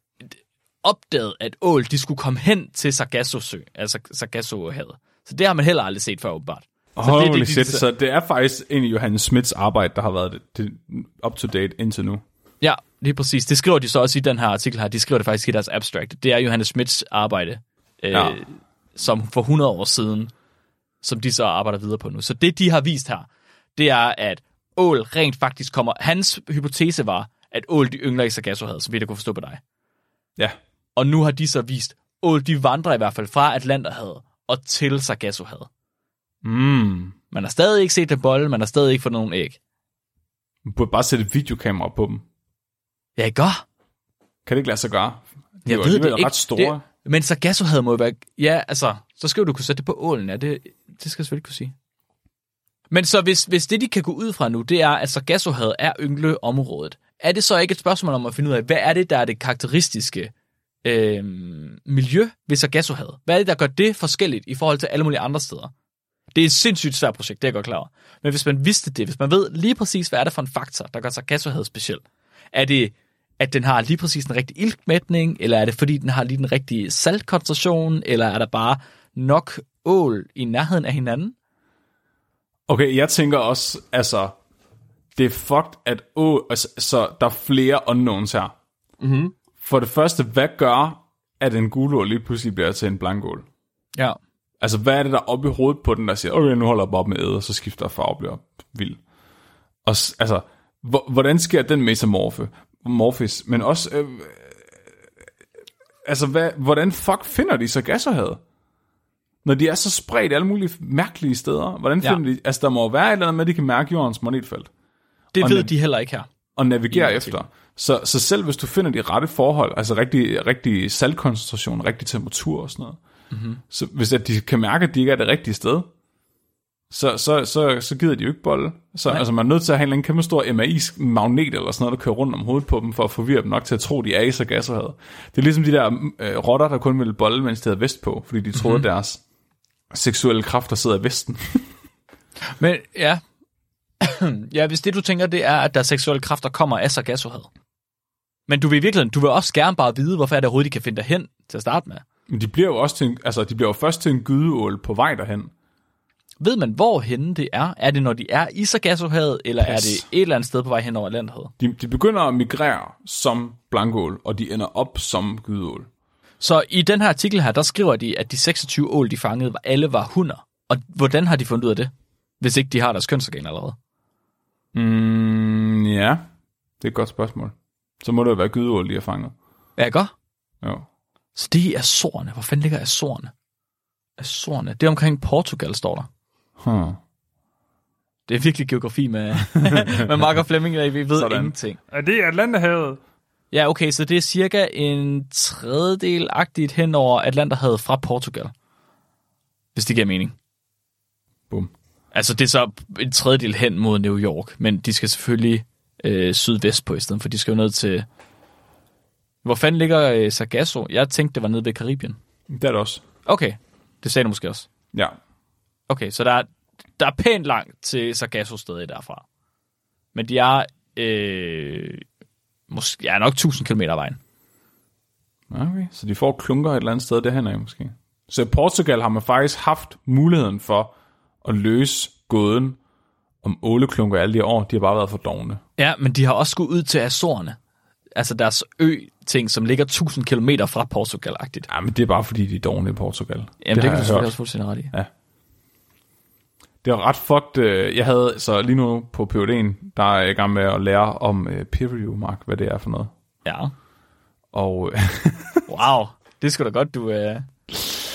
Speaker 2: opdaget, at ål de skulle komme hen til Sargasso Sø, altså Sargasso-havet. Så det har man heller aldrig set før, åbenbart. Så
Speaker 1: Holy
Speaker 2: det, det,
Speaker 1: shit, så det er faktisk egentlig Johannes Smits arbejde, der har været det, det up-to-date indtil nu.
Speaker 2: Ja, lige præcis. Det skriver de så også i den her artikel her. De skriver det faktisk i deres abstract. Det er Johannes Smits arbejde, øh,
Speaker 1: Ja.
Speaker 2: som for 100 år siden, som de så arbejder videre på nu. Så det, de har vist her, det er, at ål rent faktisk kommer... Hans hypotese var, at ål de yngler i Sargassohavet, så vidt jeg kunne forstå på dig.
Speaker 1: Ja.
Speaker 2: Og nu har de så vist, ål de vandrer i hvert fald fra Atlanterhavet og til Sargassohavet.
Speaker 1: Mm.
Speaker 2: Man har stadig ikke set det bolle, man har stadig ikke fået nogen æg.
Speaker 1: Man burde bare sætte videokamera på dem.
Speaker 2: Ja, ikke?
Speaker 1: Kan det ikke lade sig gøre? De
Speaker 2: Jeg
Speaker 1: er
Speaker 2: ved det ikke.
Speaker 1: ret store.
Speaker 2: Det, men Sargassohavet må jo være... Ja, altså, så skal du kunne sætte det på ålen. Ja, det, det skal jeg selvfølgelig kunne sige. Men så hvis, hvis det, de kan gå ud fra nu, det er, at Sargassohavet er yngleområdet, er det så ikke et spørgsmål om at finde ud af, hvad er det, der er det karakteristiske øh, miljø ved Sargassohavet? Hvad er det, der gør det forskelligt i forhold til alle mulige andre steder? Det er et sindssygt svært projekt, det er jeg godt klar over. Men hvis man vidste det, hvis man ved lige præcis, hvad er det for en faktor, der gør Sargassohavet speciel, er det, at den har lige præcis en rigtig iltmætning, eller er det, fordi den har lige den rigtige saltkoncentration, eller er der bare nok ål i nærheden af hinanden?
Speaker 1: Okay, jeg tænker også, altså, det er fucked, at åh, altså, så der er flere unknowns her.
Speaker 2: Mm-hmm.
Speaker 1: For det første, hvad gør, at en gulål lige pludselig bliver til en blankål?
Speaker 2: Ja.
Speaker 1: Altså, hvad er det, der er oppe i hovedet på den, der siger, okay, nu holder jeg bare op med æde, og så skifter jeg farve og bliver vild. Og altså, hvor- hvordan sker den metamorfe? Morfis, men også, øh, altså, hvad, hvordan fuck finder de så gasserhavet? Når de er så spredt alle mulige mærkelige steder, hvordan
Speaker 2: Ja.
Speaker 1: finder de, altså der må jo være et eller andet med, at de kan mærke jordens magnetfelt
Speaker 2: Det
Speaker 1: Og
Speaker 2: ved de heller ikke her.
Speaker 1: og navigere efter. Så, så selv hvis du finder de rette forhold, altså rigtig, rigtig saltkoncentration, rigtig temperatur og sådan noget, Mm-hmm. Så hvis at de kan mærke, at de ikke er det rigtige sted, så, så, så, så gider de jo ikke bolle. Så altså, man er nødt til at have en eller anden kæmpe stor MAI-magnet eller sådan noget, der kører rundt om hovedet på dem, for at forvirre dem nok til at tro, de er i Sargassohavet. Det er ligesom de der øh, rotter, der kun ville bolle, mens de havde vest på, fordi de troede, mm-hmm. deres seksuelle kræfter sidder i vesten.
Speaker 2: Men ja, ja, hvis det du tænker, det er, at der seksuelle kræfter kommer af Sargassohavet. Men du vil i virkeligheden, du vil også gerne bare vide, hvorfor er det overhovedet, de kan finde dig hen til at starte med.
Speaker 1: Men de bliver jo også til en, altså, de bliver jo først til en gydeål på vej derhen.
Speaker 2: Ved man, hvor henne det er? Er det, når de er i Sargassohavet, eller
Speaker 1: Pas.
Speaker 2: er det et eller andet sted på vej hen over Atlanterhavet?
Speaker 1: De, de begynder at migrere som blankål, og de ender op som gydeål.
Speaker 2: Så i den her artikel her, der skriver de, at de 26 ål, de fangede, var, alle var hunder. Og hvordan har de fundet ud af det, hvis ikke de har deres kønsorgan allerede?
Speaker 1: Mm, ja, det er et godt spørgsmål. Så må det jo være gydeål, de har fanget.
Speaker 2: Ja, godt.
Speaker 1: Jo.
Speaker 2: Så det er Azorerne. Hvor fanden ligger Azorerne? Azorerne. Det er omkring Portugal, står der.
Speaker 1: Huh.
Speaker 2: Det er virkelig geografi med, med Mark og Flemming, og vi ved
Speaker 1: Sådan.
Speaker 2: Sådan. ingenting.
Speaker 1: Er det Atlanterhavet?
Speaker 2: Ja, okay, så det er cirka en tredjedel-agtigt hen over Atlanterhavet fra Portugal. Hvis det giver mening.
Speaker 1: Bum.
Speaker 2: Altså, det er så en tredjedel hen mod New York, men de skal selvfølgelig øh, sydvest på i stedet, for de skal jo ned til... Hvor fanden ligger øh, Sargasso? Jeg tænkte, det var nede ved Karibien.
Speaker 1: Det er det også.
Speaker 2: Okay, det sagde du måske også.
Speaker 1: Ja.
Speaker 2: Okay, så der er, der er pænt langt til Sargasso stedet derfra. Men de er øh, måske, ja, nok 1000 km af vejen.
Speaker 1: Okay. Så de får klunker et eller andet sted derhen af måske. Så i Portugal har man faktisk haft muligheden for at løse gåden om åleklunker alle de år. De har bare været for dogne.
Speaker 2: Ja, men de har også gået ud til Azorerne. Altså deres ø-ting, som ligger 1000 km fra Portugal-agtigt.
Speaker 1: Ja, men det er bare fordi, de er dogne i Portugal.
Speaker 2: Jamen, det, det kan du selvfølgelig også fuldstændig ret i.
Speaker 1: Det var ret fucked. øh, Jeg havde så lige nu på PhD'en, der er jeg i gang med at lære om uh, peer review, Mark, hvad det er for noget.
Speaker 2: Ja.
Speaker 1: Og øh,
Speaker 2: Wow, det skulle da godt, du, øh,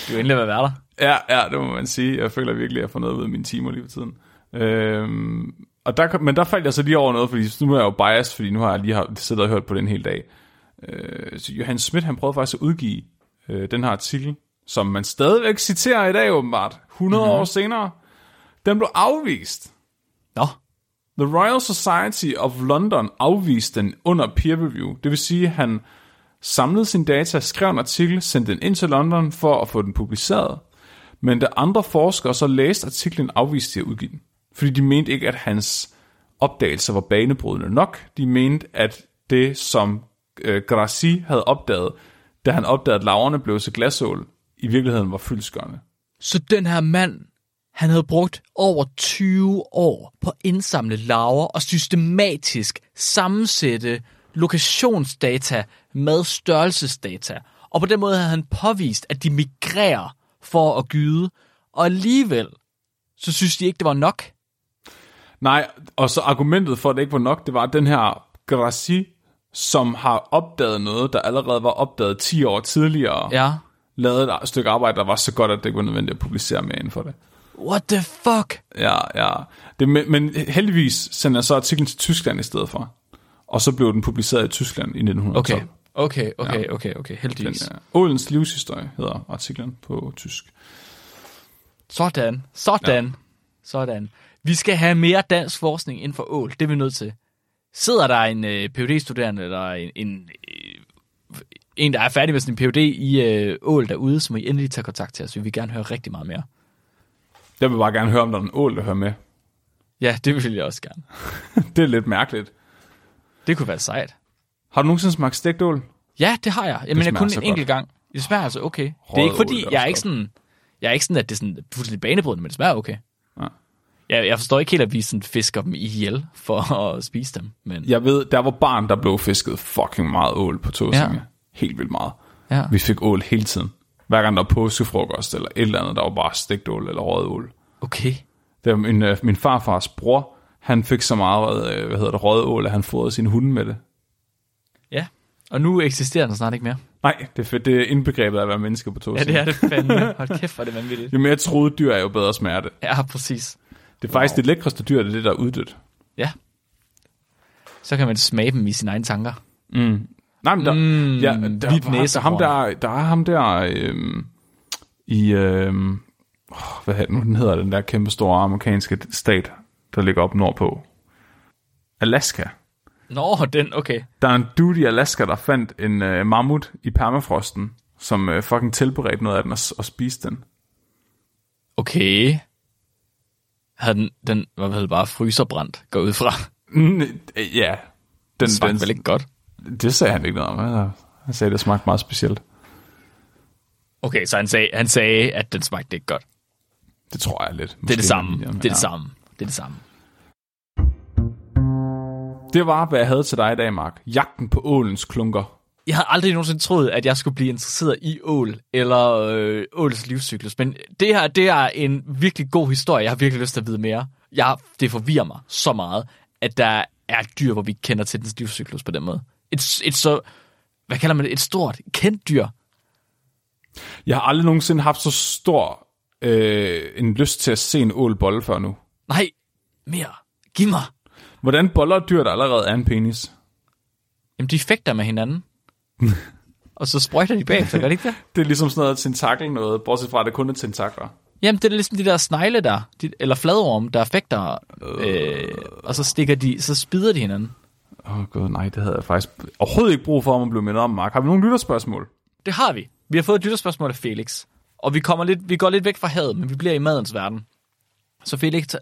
Speaker 2: du endelig vil være der.
Speaker 1: ja, ja, det må man sige. Jeg føler virkelig, at jeg får noget ud af mine timer lige for tiden. Øhm, og der, men der faldt jeg så lige over noget, fordi nu er jeg jo biased, fordi nu har jeg lige har, siddet og hørt på den hele dag. Øh, så Johan Schmidt, han prøvede faktisk at udgive øh, den her artikel, som man stadigvæk citerer i dag åbenbart, 100 mm-hmm. år senere. Den blev afvist.
Speaker 2: Nå,
Speaker 1: The Royal Society of London afviste den under peer review. Det vil sige, at han samlede sine data, skrev en artikel, sendte den ind til London for at få den publiceret. Men da andre forskere så læste artiklen, afviste de at udgive den. Fordi de mente ikke, at hans opdagelser var banebrydende nok. De mente, at det, som øh, Grassi havde opdaget, da han opdagede, at laverne blev til glasål, i virkeligheden var fyldskørende.
Speaker 2: så den her mand, han havde brugt over 20 år på at indsamle laver og systematisk sammensætte lokationsdata med størrelsesdata. Og på den måde havde han påvist, at de migrerer for at gyde. Og alligevel, så synes de ikke, det var nok.
Speaker 1: Nej, og så argumentet for, at det ikke var nok, det var at den her Grassi, som har opdaget noget, der allerede var opdaget 10 år tidligere,
Speaker 2: Ja.
Speaker 1: lavede et stykke arbejde, der var så godt, at det ikke var nødvendigt at publicere mere inden for det.
Speaker 2: What the fuck?
Speaker 1: Ja, ja. Det, men, men heldigvis sendte jeg så artiklen til Tyskland i stedet for. Og så blev den publiceret i Tyskland i 1912.
Speaker 2: Okay, okay, okay, okay, okay, heldigvis.
Speaker 1: Den, uh, Ålens livshistorie hedder artiklen på tysk.
Speaker 2: Sådan, sådan, ja. sådan. Vi skal have mere dansk forskning inden for ål. Det er vi nødt til. Sidder der en øh, phd studerende eller en, en, øh, en, der er færdig med sin Ph.D. i øh, ål derude, så må I endelig tage kontakt til os. Vi vil gerne høre rigtig meget mere.
Speaker 1: Jeg vil bare gerne høre, om der er en ål, der hører med.
Speaker 2: Ja, det vil jeg også gerne.
Speaker 1: det er lidt mærkeligt.
Speaker 2: Det kunne være sejt.
Speaker 1: Har du nogensinde smagt stegt ål?
Speaker 2: Ja, det har jeg. Jamen, jeg kun en enkelt gang. Det smager altså okay. det er ikke fordi, jeg er ikke sådan, jeg er ikke sådan, at det er sådan fuldstændig banebrydende, men det smager okay.
Speaker 1: Ja.
Speaker 2: Jeg, jeg forstår ikke helt, at vi sådan fisker dem ihjel for at spise dem. Men
Speaker 1: Jeg ved, der var barn, der blev fisket fucking meget ål på Tåsinge.
Speaker 2: Ja.
Speaker 1: Helt vildt meget.
Speaker 2: ja.
Speaker 1: Vi fik ål hele tiden. Hver gang der var påskefrokost eller et eller andet, der var bare stegt ål eller røget ål.
Speaker 2: okay.
Speaker 1: Det var min, øh, min farfars bror, han fik så meget, øh, hvad hedder det, røget ål, at han fodrede sine hunde med det.
Speaker 2: Ja. Og nu eksisterer den snart ikke mere.
Speaker 1: Nej, det er, fedt. det er indbegrebet af at være menneske på
Speaker 2: Ja,
Speaker 1: Tåsinge.
Speaker 2: det er det fandme. Hold kæft, hvor er det vanvittigt.
Speaker 1: Jo mere troet dyr er, jo bedre smerte.
Speaker 2: Ja, præcis.
Speaker 1: Det er faktisk det lækreste dyr, det er det, der er uddødt.
Speaker 2: Ja. Så kan man smage dem i sine egne tanker.
Speaker 1: Nej, men der,
Speaker 2: Mm,
Speaker 1: ja, der,
Speaker 2: hvidt
Speaker 1: der, der, ham der, der er ham der, øhm, i, øh, hvad hedder, den hedder den der kæmpe store amerikanske stat, der ligger op nordpå. Alaska.
Speaker 2: Nå, den, okay.
Speaker 1: Der er en dude i Alaska, der fandt en øh, mammut i permafrosten, som øh, fucking tilberedte noget af den og, og spiste den.
Speaker 2: Okay. Havde den, den var vel bare fryserbrændt, går ud fra.
Speaker 1: Mm, ja. Den,
Speaker 2: Den smagte
Speaker 1: den,
Speaker 2: vel ikke godt.
Speaker 1: Det sagde han ikke noget om. Han- sagde, det smagte meget specielt.
Speaker 2: Okay, så han sagde, han sagde, at den smagte ikke godt.
Speaker 1: Det tror jeg lidt.
Speaker 2: Det er
Speaker 1: Måske
Speaker 2: det samme. Det er det samme. Det er det samme.
Speaker 1: Det var, hvad jeg havde til dig i dag, Mark. Jagten på ålens klunker.
Speaker 2: Jeg havde aldrig nogensinde troet, at jeg skulle blive interesseret i ål, eller øh, ålens livscyklus. Men det her, det er en virkelig god historie. Jeg har virkelig lyst til at vide mere. Jeg, det forvirrer mig så meget, at der er et dyr, hvor vi kender til dens livscyklus på den måde. Et, et så, hvad kalder man det? Et stort, kendt dyr.
Speaker 1: Jeg har aldrig nogensinde haft så stor øh, en lyst til at se en ål bolle før nu.
Speaker 2: Nej, mere. Giv mig.
Speaker 1: Hvordan boller et dyr, der allerede er en penis?
Speaker 2: Jamen, de fægter med hinanden. og så sprøjter de bagefter, gør det ikke det?
Speaker 1: Det er ligesom sådan noget tentakel noget, bortset fra, at det kun er tentakler.
Speaker 2: Jamen, det er ligesom de der snegle der, de, eller fladorm, der fægter, øh, og så stikker de, så spider de hinanden.
Speaker 1: Åh oh, gud, nej, det havde jeg faktisk overhovedet ikke brug for, om at blive mindet om, Mark. Har vi nogle lytterspørgsmål?
Speaker 2: Det har vi. Vi har fået et lytterspørgsmål af Felix. Og vi, kommer lidt, vi går lidt væk fra havet, men vi bliver i madens verden. Så Felix...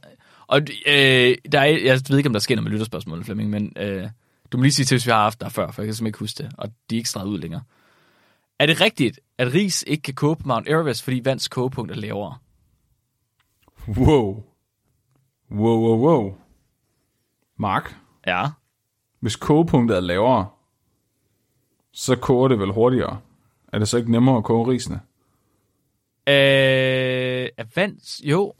Speaker 2: Og øh, der er, jeg ved ikke, om der sker noget med lytterspørgsmålet, Flemming, men øh, du må lige sige til, hvis vi har haft der før, for jeg kan simpelthen ikke huske det, og de er ikke streget ud længere. Er det rigtigt, at ris ikke kan koge på Mount Everest, fordi vands kogepunkt er lavere?
Speaker 1: Wow. Wow, wow, wow. Mark,
Speaker 2: Ja.
Speaker 1: Hvis kogepunktet er lavere, så koger det vel hurtigere. Er det så ikke nemmere at koge risene?
Speaker 2: Øh, er vands... Jo.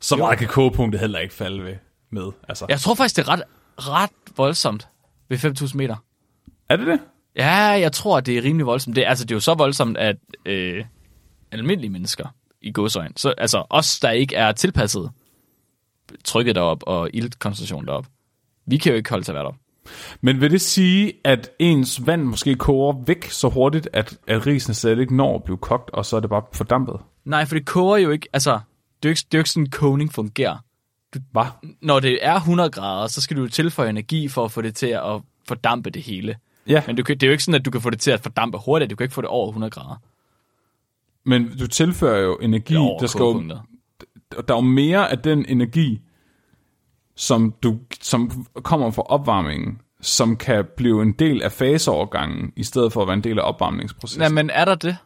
Speaker 1: Så meget kan kogepunktet heller ikke falde ved med. Altså.
Speaker 2: Jeg tror faktisk, det er ret, ret voldsomt ved 5.000 meter.
Speaker 1: Er det det?
Speaker 2: Ja, jeg tror, det er rimelig voldsomt. Det, altså, det er jo så voldsomt, at øh, almindelige mennesker i godsøjen, så altså os, der ikke er tilpasset trykket derop og iltkoncentrationen derop, vi kan jo ikke holde til at være derop.
Speaker 1: Men vil det sige, at ens vand måske koger væk så hurtigt, at, at risene slet ikke når at blive kogt, og så er det bare fordampet?
Speaker 2: Nej, for det koger jo ikke, altså, det er jo ikke, det er jo ikke sådan, kogning fungerer.
Speaker 1: Hvad?
Speaker 2: Når det er 100 grader, så skal du jo tilføje energi for at få det til at fordampe det hele.
Speaker 1: Ja,
Speaker 2: Men du kan, det er jo ikke sådan, at du kan få det til at fordampe hurtigt. Du kan ikke få det over 100 grader.
Speaker 1: men du tilfører jo energi, der skal jo, der er jo mere af den energi, som, du, som kommer fra opvarmningen, som kan blive en del af faseovergangen, i stedet for at være en del af opvarmningsprocessen.
Speaker 2: Nej, men er der det?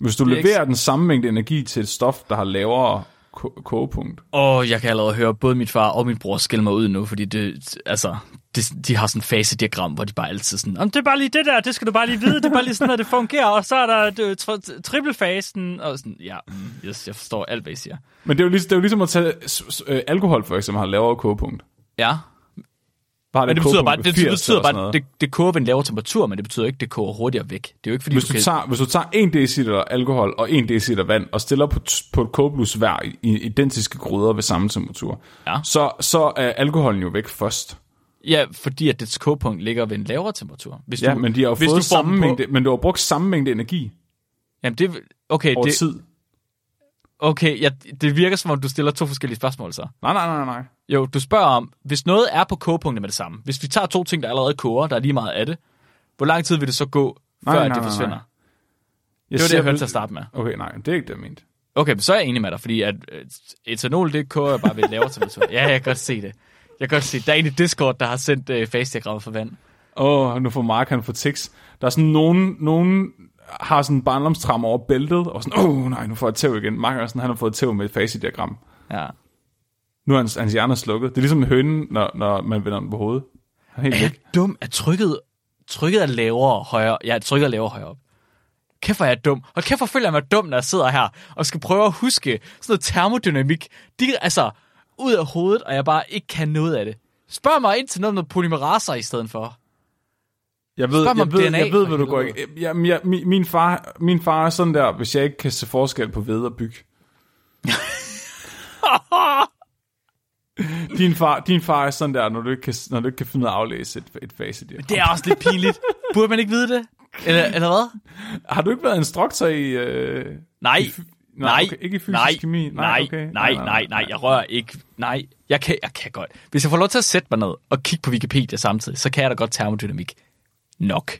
Speaker 1: Hvis du
Speaker 2: det er ikke-
Speaker 1: leverer den samme mængde energi til et stof, der har lavere ko- kogepunkt,
Speaker 2: Åh, jeg kan allerede høre både min far og min bror skælde mig ud nu, fordi det, altså, det, de har sådan en fasediagram, hvor de bare altid sådan, "Jamen, det er bare lige det der, det skal du bare lige vide, det er bare lige sådan, at det fungerer, og så er der tri- trippelfasen, og sådan, ja, mm, yes, jeg forstår alt, hvad I siger.
Speaker 1: Men det er jo ligesom, det er jo ligesom at tage øh, alkohol for eksempel har lavere kogepunkt.
Speaker 2: Ja,
Speaker 1: Bare
Speaker 2: men det betyder bare, det, det
Speaker 1: 80
Speaker 2: betyder bare, det, det koger ved en lavere temperatur, men det betyder ikke, det koger hurtigere væk. Det er jo ikke, fordi
Speaker 1: Hvis
Speaker 2: du,
Speaker 1: du,
Speaker 2: kan...
Speaker 1: tager, hvis du tager 1 dl alkohol og 1 dl vand og stiller på, på et kogeblus hver i, i identiske gryder ved samme temperatur,
Speaker 2: Ja.
Speaker 1: så, så er alkoholen jo væk først.
Speaker 2: Ja, fordi at dets kogepunkt ligger ved en lavere temperatur. Hvis
Speaker 1: Ja,
Speaker 2: du,
Speaker 1: men de har jo fået samme
Speaker 2: på-
Speaker 1: mængde, men du har brugt samme mængde energi
Speaker 2: Jamen, det, okay,
Speaker 1: over
Speaker 2: det,
Speaker 1: tid.
Speaker 2: okay ja, det virker som om, du stiller to forskellige spørgsmål så.
Speaker 1: Nej, nej, nej, nej.
Speaker 2: Jo, du spørger om, hvis noget er på kogepunktet med det samme, hvis vi tager to ting, der allerede koger, der er lige meget af det, hvor lang tid vil det så gå, før
Speaker 1: Nej,
Speaker 2: at
Speaker 1: nej,
Speaker 2: det
Speaker 1: nej,
Speaker 2: forsvinder?
Speaker 1: nej.
Speaker 2: Det var det, jeg hørte til at starte med.
Speaker 1: Okay, nej, det er ikke det, jeg mente.
Speaker 2: Okay, men så er jeg enig med dig, fordi at øh, etanol, det koger bare ved lavere temperatur. Ja, jeg kan godt se det. Jeg kan godt se, der er en i Discord, der har sendt øh, fasediagrammet for vand.
Speaker 1: Åh, oh, nu får Mark, han får tics. Der er sådan nogen, nogen har sådan en barndomstram over bæltet, og sådan, åh oh, nej, nu får jeg tæv igen. Mark er sådan, han har fået tæv med et facediagram.
Speaker 2: Ja.
Speaker 1: Nu er hans, hans hjerne slukket. Det er ligesom med hønen, når, når man vender den på hovedet. Han er helt
Speaker 2: Er jeg
Speaker 1: væk.
Speaker 2: dum? Er trykket, trykket er lavere højere? Ja, trykket er lavere højere op. Kæft, hvor er jeg dum. Og kæft, hvor føler jeg mig dum, når jeg sidder her og skal prøve at huske sådan noget termodynamik. De, altså, ud af hovedet, og jeg bare ikke kan noget af det. Spørg mig ind til noget med polymeraser i stedet for.
Speaker 1: Jeg ved,
Speaker 2: Spørg
Speaker 1: jeg ved,
Speaker 2: DNA,
Speaker 1: jeg ved, hvad du går ikke. Jamen, jeg, min, min, far, min far er sådan der, hvis jeg ikke kan se forskel på ved og byg. din, far, din far er sådan der, når du ikke kan, når du ikke kan finde ud af at aflæse et, et facediagram.
Speaker 2: Det er også lidt pinligt. Burde man ikke vide det? Eller, eller hvad?
Speaker 1: Har du ikke været instruktor i... Øh...
Speaker 2: Nej,
Speaker 1: i
Speaker 2: nej,
Speaker 1: okay, ikke i fysisk
Speaker 2: nej,
Speaker 1: kemi?
Speaker 2: nej,
Speaker 1: okay.
Speaker 2: nej, nej, nej, jeg rører ikke. Nej, jeg kan, jeg kan godt. Hvis jeg får lov til at sætte mig ned og kigge på Wikipedia samtidig, så kan jeg da godt termodynamik. Nok.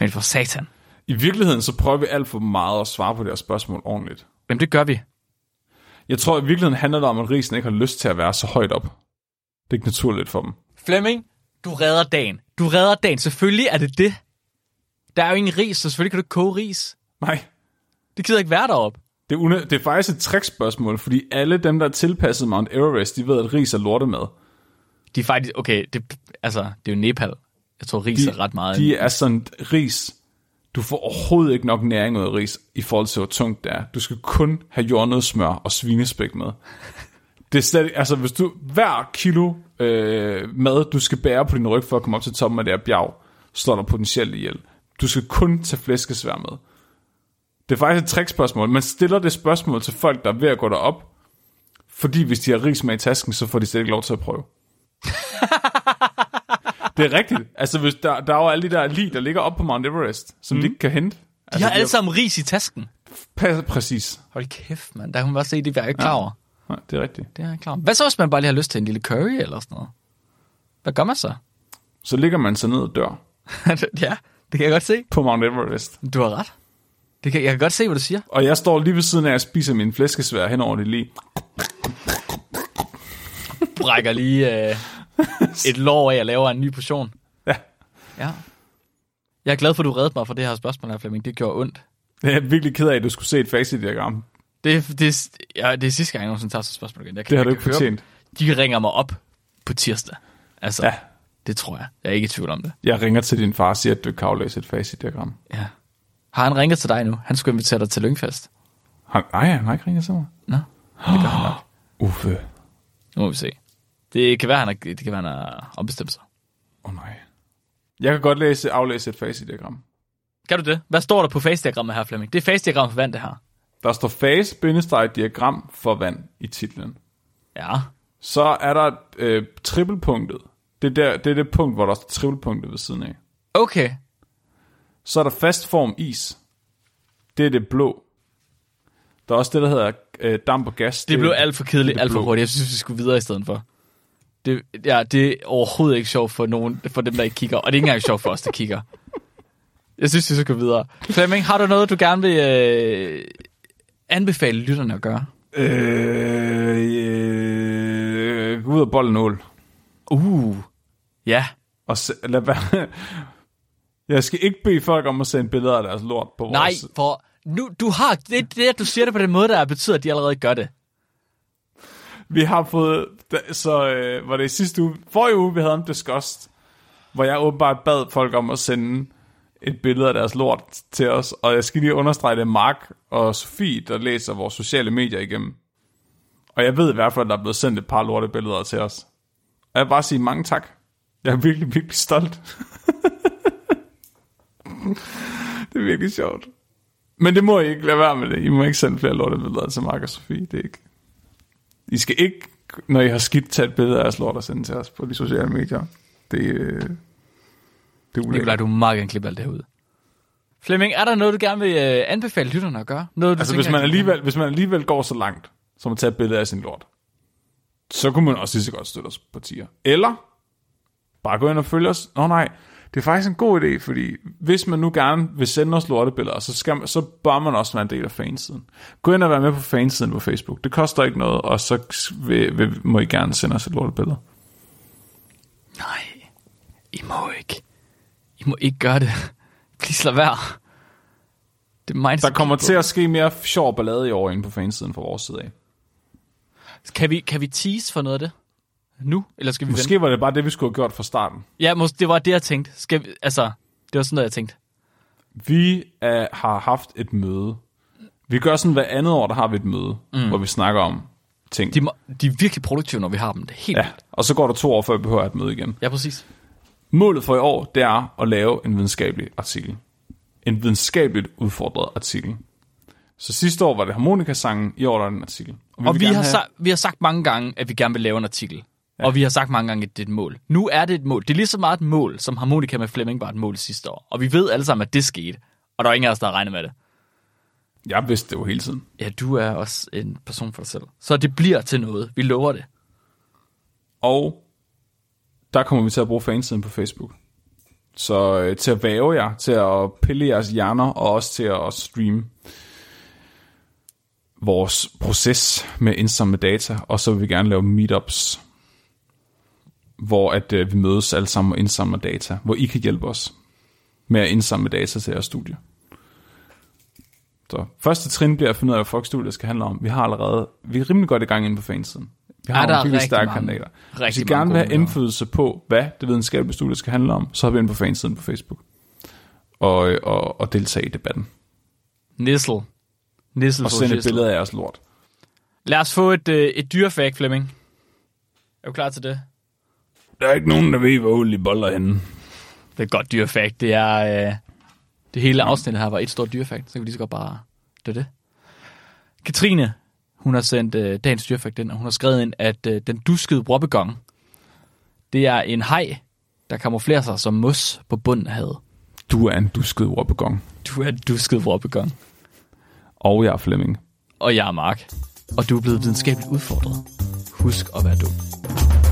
Speaker 2: Men for satan.
Speaker 1: I virkeligheden, så prøver vi alt for meget at svare på det her spørgsmål ordentligt.
Speaker 2: Jamen, det gør vi.
Speaker 1: Jeg tror, i virkeligheden handler det om, at risen ikke har lyst til at være så højt op. Det er ikke naturligt for dem.
Speaker 2: Flemming, du redder dagen. Du redder dagen. Selvfølgelig er det det. Der er jo ingen ris, så selvfølgelig kan du ikke koge ris.
Speaker 1: Nej,
Speaker 2: Det gider ikke være deroppe.
Speaker 1: Det er, det er faktisk et trickspørgsmål, fordi alle dem, der er tilpasset Mount Everest, de ved, at ris er lortemad.
Speaker 2: De er faktisk, okay, det, altså, det er jo Nepal. Jeg tror, ris
Speaker 1: De,
Speaker 2: er ret meget.
Speaker 1: de er sådan, ris, du får overhovedet ikke nok næring ud af ris, i forhold til, hvor tungt det er. Du skal kun have jordnødsmør og svinespæk med. Det er slet, altså hvis du, hver kilo øh, mad, du skal bære på din ryg for at komme op til toppen af det her bjerg, slår dig potentielt ihjel. Du skal kun tage flæskesvær med. Det er faktisk et trickspørgsmål. Man stiller det spørgsmål til folk, der er ved at gå derop, fordi hvis de har ris med i tasken, så får de slet ikke lov til at prøve. det er rigtigt. Altså, hvis der, der er jo alle de der lig, der ligger op på Mount Everest, som mm. de ikke kan hente.
Speaker 2: de
Speaker 1: Altså,
Speaker 2: har alle sammen ris i tasken.
Speaker 1: Pas, præcis.
Speaker 2: Hold kæft, mand. Der kan man bare se, det er jeg ikke klar over.
Speaker 1: Nej, det er rigtigt.
Speaker 2: Det er jeg klar over. Hvad så, hvis man bare lige har lyst til en lille curry eller sådan noget? Hvad gør man så?
Speaker 1: Så ligger man sig ned og dør
Speaker 2: ja, det kan jeg godt se.
Speaker 1: på Mount Everest.
Speaker 2: Du har ret. Det kan, jeg kan godt se, hvad du siger.
Speaker 1: Og jeg står lige ved siden af og spiser min flæskesvær hen over det lige.
Speaker 2: Brækker lige øh, et lår af og laver en ny portion.
Speaker 1: Ja.
Speaker 2: Ja. Jeg er glad for, at du reddede mig for det her spørgsmål her, Flemming. Det gjorde ondt.
Speaker 1: Jeg er virkelig ked af, at du skulle se et facit-diagram.
Speaker 2: Det, det, ja, det er sidste gang, jeg nogensinde tager sådan et spørgsmål igen. Jeg kan,
Speaker 1: Det har du ikke fortjent.
Speaker 2: dem. De ringer mig op på tirsdag. Altså,
Speaker 1: Ja.
Speaker 2: det tror jeg. Jeg er ikke i tvivl om det.
Speaker 1: Jeg ringer til din far og siger, at du kan aflæse et facit-diagram.
Speaker 2: Ja. Har han ringet til dig nu? Han skulle invitere dig til Lyngfest.
Speaker 1: Han, nej, han har ikke ringet til mig.
Speaker 2: Nå, det gør han nok.
Speaker 1: Uffe.
Speaker 2: Nu må vi se. Det kan være, han har, det kan være, han har ombestemt sig.
Speaker 1: Åh oh, nej. Jeg kan godt læse, aflæse et facit-diagram.
Speaker 2: Kan du det? Hvad står der på face-diagrammet her, Flemming? Det er face-diagram for vand, det her.
Speaker 1: Der står fase-diagram for vand i titlen.
Speaker 2: Ja.
Speaker 1: Så er der øh, trippelpunktet. Det er, der, det er det punkt, hvor der står trippelpunktet ved siden af.
Speaker 2: Okay.
Speaker 1: Så er der fast form is. Det er det blå. Der er også det, der hedder øh, damp og gas.
Speaker 2: Det blev alt for kedeligt,
Speaker 1: det
Speaker 2: alt for hurtigt. Jeg synes, vi skulle videre i stedet for. Det, ja, det er overhovedet ikke sjovt for, nogen, for dem, der ikke kigger. Og det er ikke engang sjovt for os, der kigger. Jeg synes, vi skal gå videre. Flemming, har du noget, du gerne vil øh, anbefale lytterne at gøre?
Speaker 1: Øh, øh, gå ud og bolle en ål.
Speaker 2: Uh, ja.
Speaker 1: Og se, lad være. Jeg skal ikke bede folk om at sende billeder af deres lort på
Speaker 2: Nej,
Speaker 1: vores...
Speaker 2: for nu, du har, det, det, at du siger det på den måde, der betyder, at de allerede gør det.
Speaker 1: Vi har fået... Så øh, var det sidste uge... Forrige uge, vi havde en disgust, hvor jeg åbenbart bad folk om at sende et billede af deres lort til os. Og jeg skal lige understrege, det Mark og Sofie, der læser vores sociale medier igennem. Og jeg ved i hvert fald, at der er blevet sendt et par lortebilleder til os. Og jeg vil bare sige mange tak. Jeg er virkelig, virkelig stolt. det er virkelig sjovt. Men det må I ikke lade være med det. I må ikke sende flere lortebilleder til Mark og Sofie. Det er ikke... I skal ikke, når I har skidt, tage et billede af jeres lort og sende til os på de sociale medier. Det, øh, det er
Speaker 2: Nikolaj,
Speaker 1: ulækkert.
Speaker 2: du må meget gerne klippe alt det her ud. Flemming, er der noget, du gerne vil øh, anbefale lytterne at gøre? Noget, du
Speaker 1: Altså, hvis man, alligevel, hvis man alligevel går så langt, som at tage et billede af sin lort, så kunne man også lige så godt støtte os på tier. Eller bare gå ind og følge os. Nå nej, det er faktisk en god idé, fordi hvis man nu gerne vil sende os lortebilleder, så, skal man, så bør man også være en del af fansiden. Gå ind og være med på fansiden på Facebook. Det koster ikke noget, og så vil, vil, må I gerne sende os et lortebillede.
Speaker 2: Nej, I må ikke. I må ikke gøre det. Please lad være. Det er mig,
Speaker 1: Der kommer til at ske mere sjov ballade i år inde på fansiden fra vores side af.
Speaker 2: Kan vi, kan vi tease for noget af det? Nu? Eller skal vi vente?
Speaker 1: Måske var det bare det, vi skulle have gjort fra starten.
Speaker 2: Ja, måske, det var det, jeg tænkte. Skal vi, altså, det var sådan noget, jeg tænkte.
Speaker 1: Vi er, har haft et møde. Vi gør sådan hver andet år, der har vi et møde, mm. hvor vi snakker om ting.
Speaker 2: De, må, de er virkelig produktive, når vi har dem. Det er helt
Speaker 1: ja,
Speaker 2: vildt.
Speaker 1: og så går der to år, før vi behøver et møde igen.
Speaker 2: Ja, præcis.
Speaker 1: Målet for i år, det er at lave en videnskabelig artikel. En videnskabeligt udfordret artikel. Så sidste år var det harmonikasangen, i år er det en artikel. vi
Speaker 2: Og vi har,
Speaker 1: have-
Speaker 2: sa- vi har sagt mange gange, at vi gerne vil lave en artikel. Ja. Og vi har sagt mange gange, at det er et mål. Nu er det et mål. Det er lige så meget et mål, som harmonika med Flemming var et mål sidste år. Og vi ved alle sammen, at det skete. Og der er ingen af os, der har regnet med det.
Speaker 1: Jeg vidste det jo hele tiden.
Speaker 2: Ja, du er også en person for dig selv. Så det bliver til noget. Vi lover det.
Speaker 1: Og der kommer vi til at bruge fansiden på Facebook. Så øh, til at væve jer, til at pille jeres hjerner, og også til at streame vores proces med indsamle data, og så vil vi gerne lave meetups, hvor at øh, vi mødes alle sammen og indsamler data, hvor I kan hjælpe os med at indsamle data til jeres studie. Så første trin bliver at finde ud af, hvad Fox-studiet skal handle om. Vi har allerede, vi er rimelig godt i gang inde på fansiden. Vi har
Speaker 2: Ja, der
Speaker 1: nogle virkelig stærke
Speaker 2: mange-
Speaker 1: kandidater. Hvis I gerne vil have indflydelse på, hvad det videnskabelige studie skal handle om, så har vi inde på fansiden på Facebook. Og, og, og deltage i debatten.
Speaker 2: Nissel. Nissel
Speaker 1: Og sende et billede af jeres lort.
Speaker 2: Lad os få et, øh, et dyrefakt, Flemming. Er du klar til det?
Speaker 1: Der er ikke nogen, der ved, hvor Uli boller henne.
Speaker 2: Det er godt dyrefakt. Det er... Øh, det hele afsnittet her var et stort dyrefakt. Så kan vi lige så godt bare... Det er det. Katrine, hun har sendt øh, dagens dyrefakt ind, og hun har skrevet ind, at øh, den duskede råbegong, det er en haj, der kamuflerer sig som mos på bunden af havet.
Speaker 1: Du er en dusket råbegong.
Speaker 2: Du er en dusket råbegong.
Speaker 1: Og jeg er Flemming.
Speaker 2: Og jeg er Mark. Og du er blevet videnskabeligt udfordret. Husk at være dum.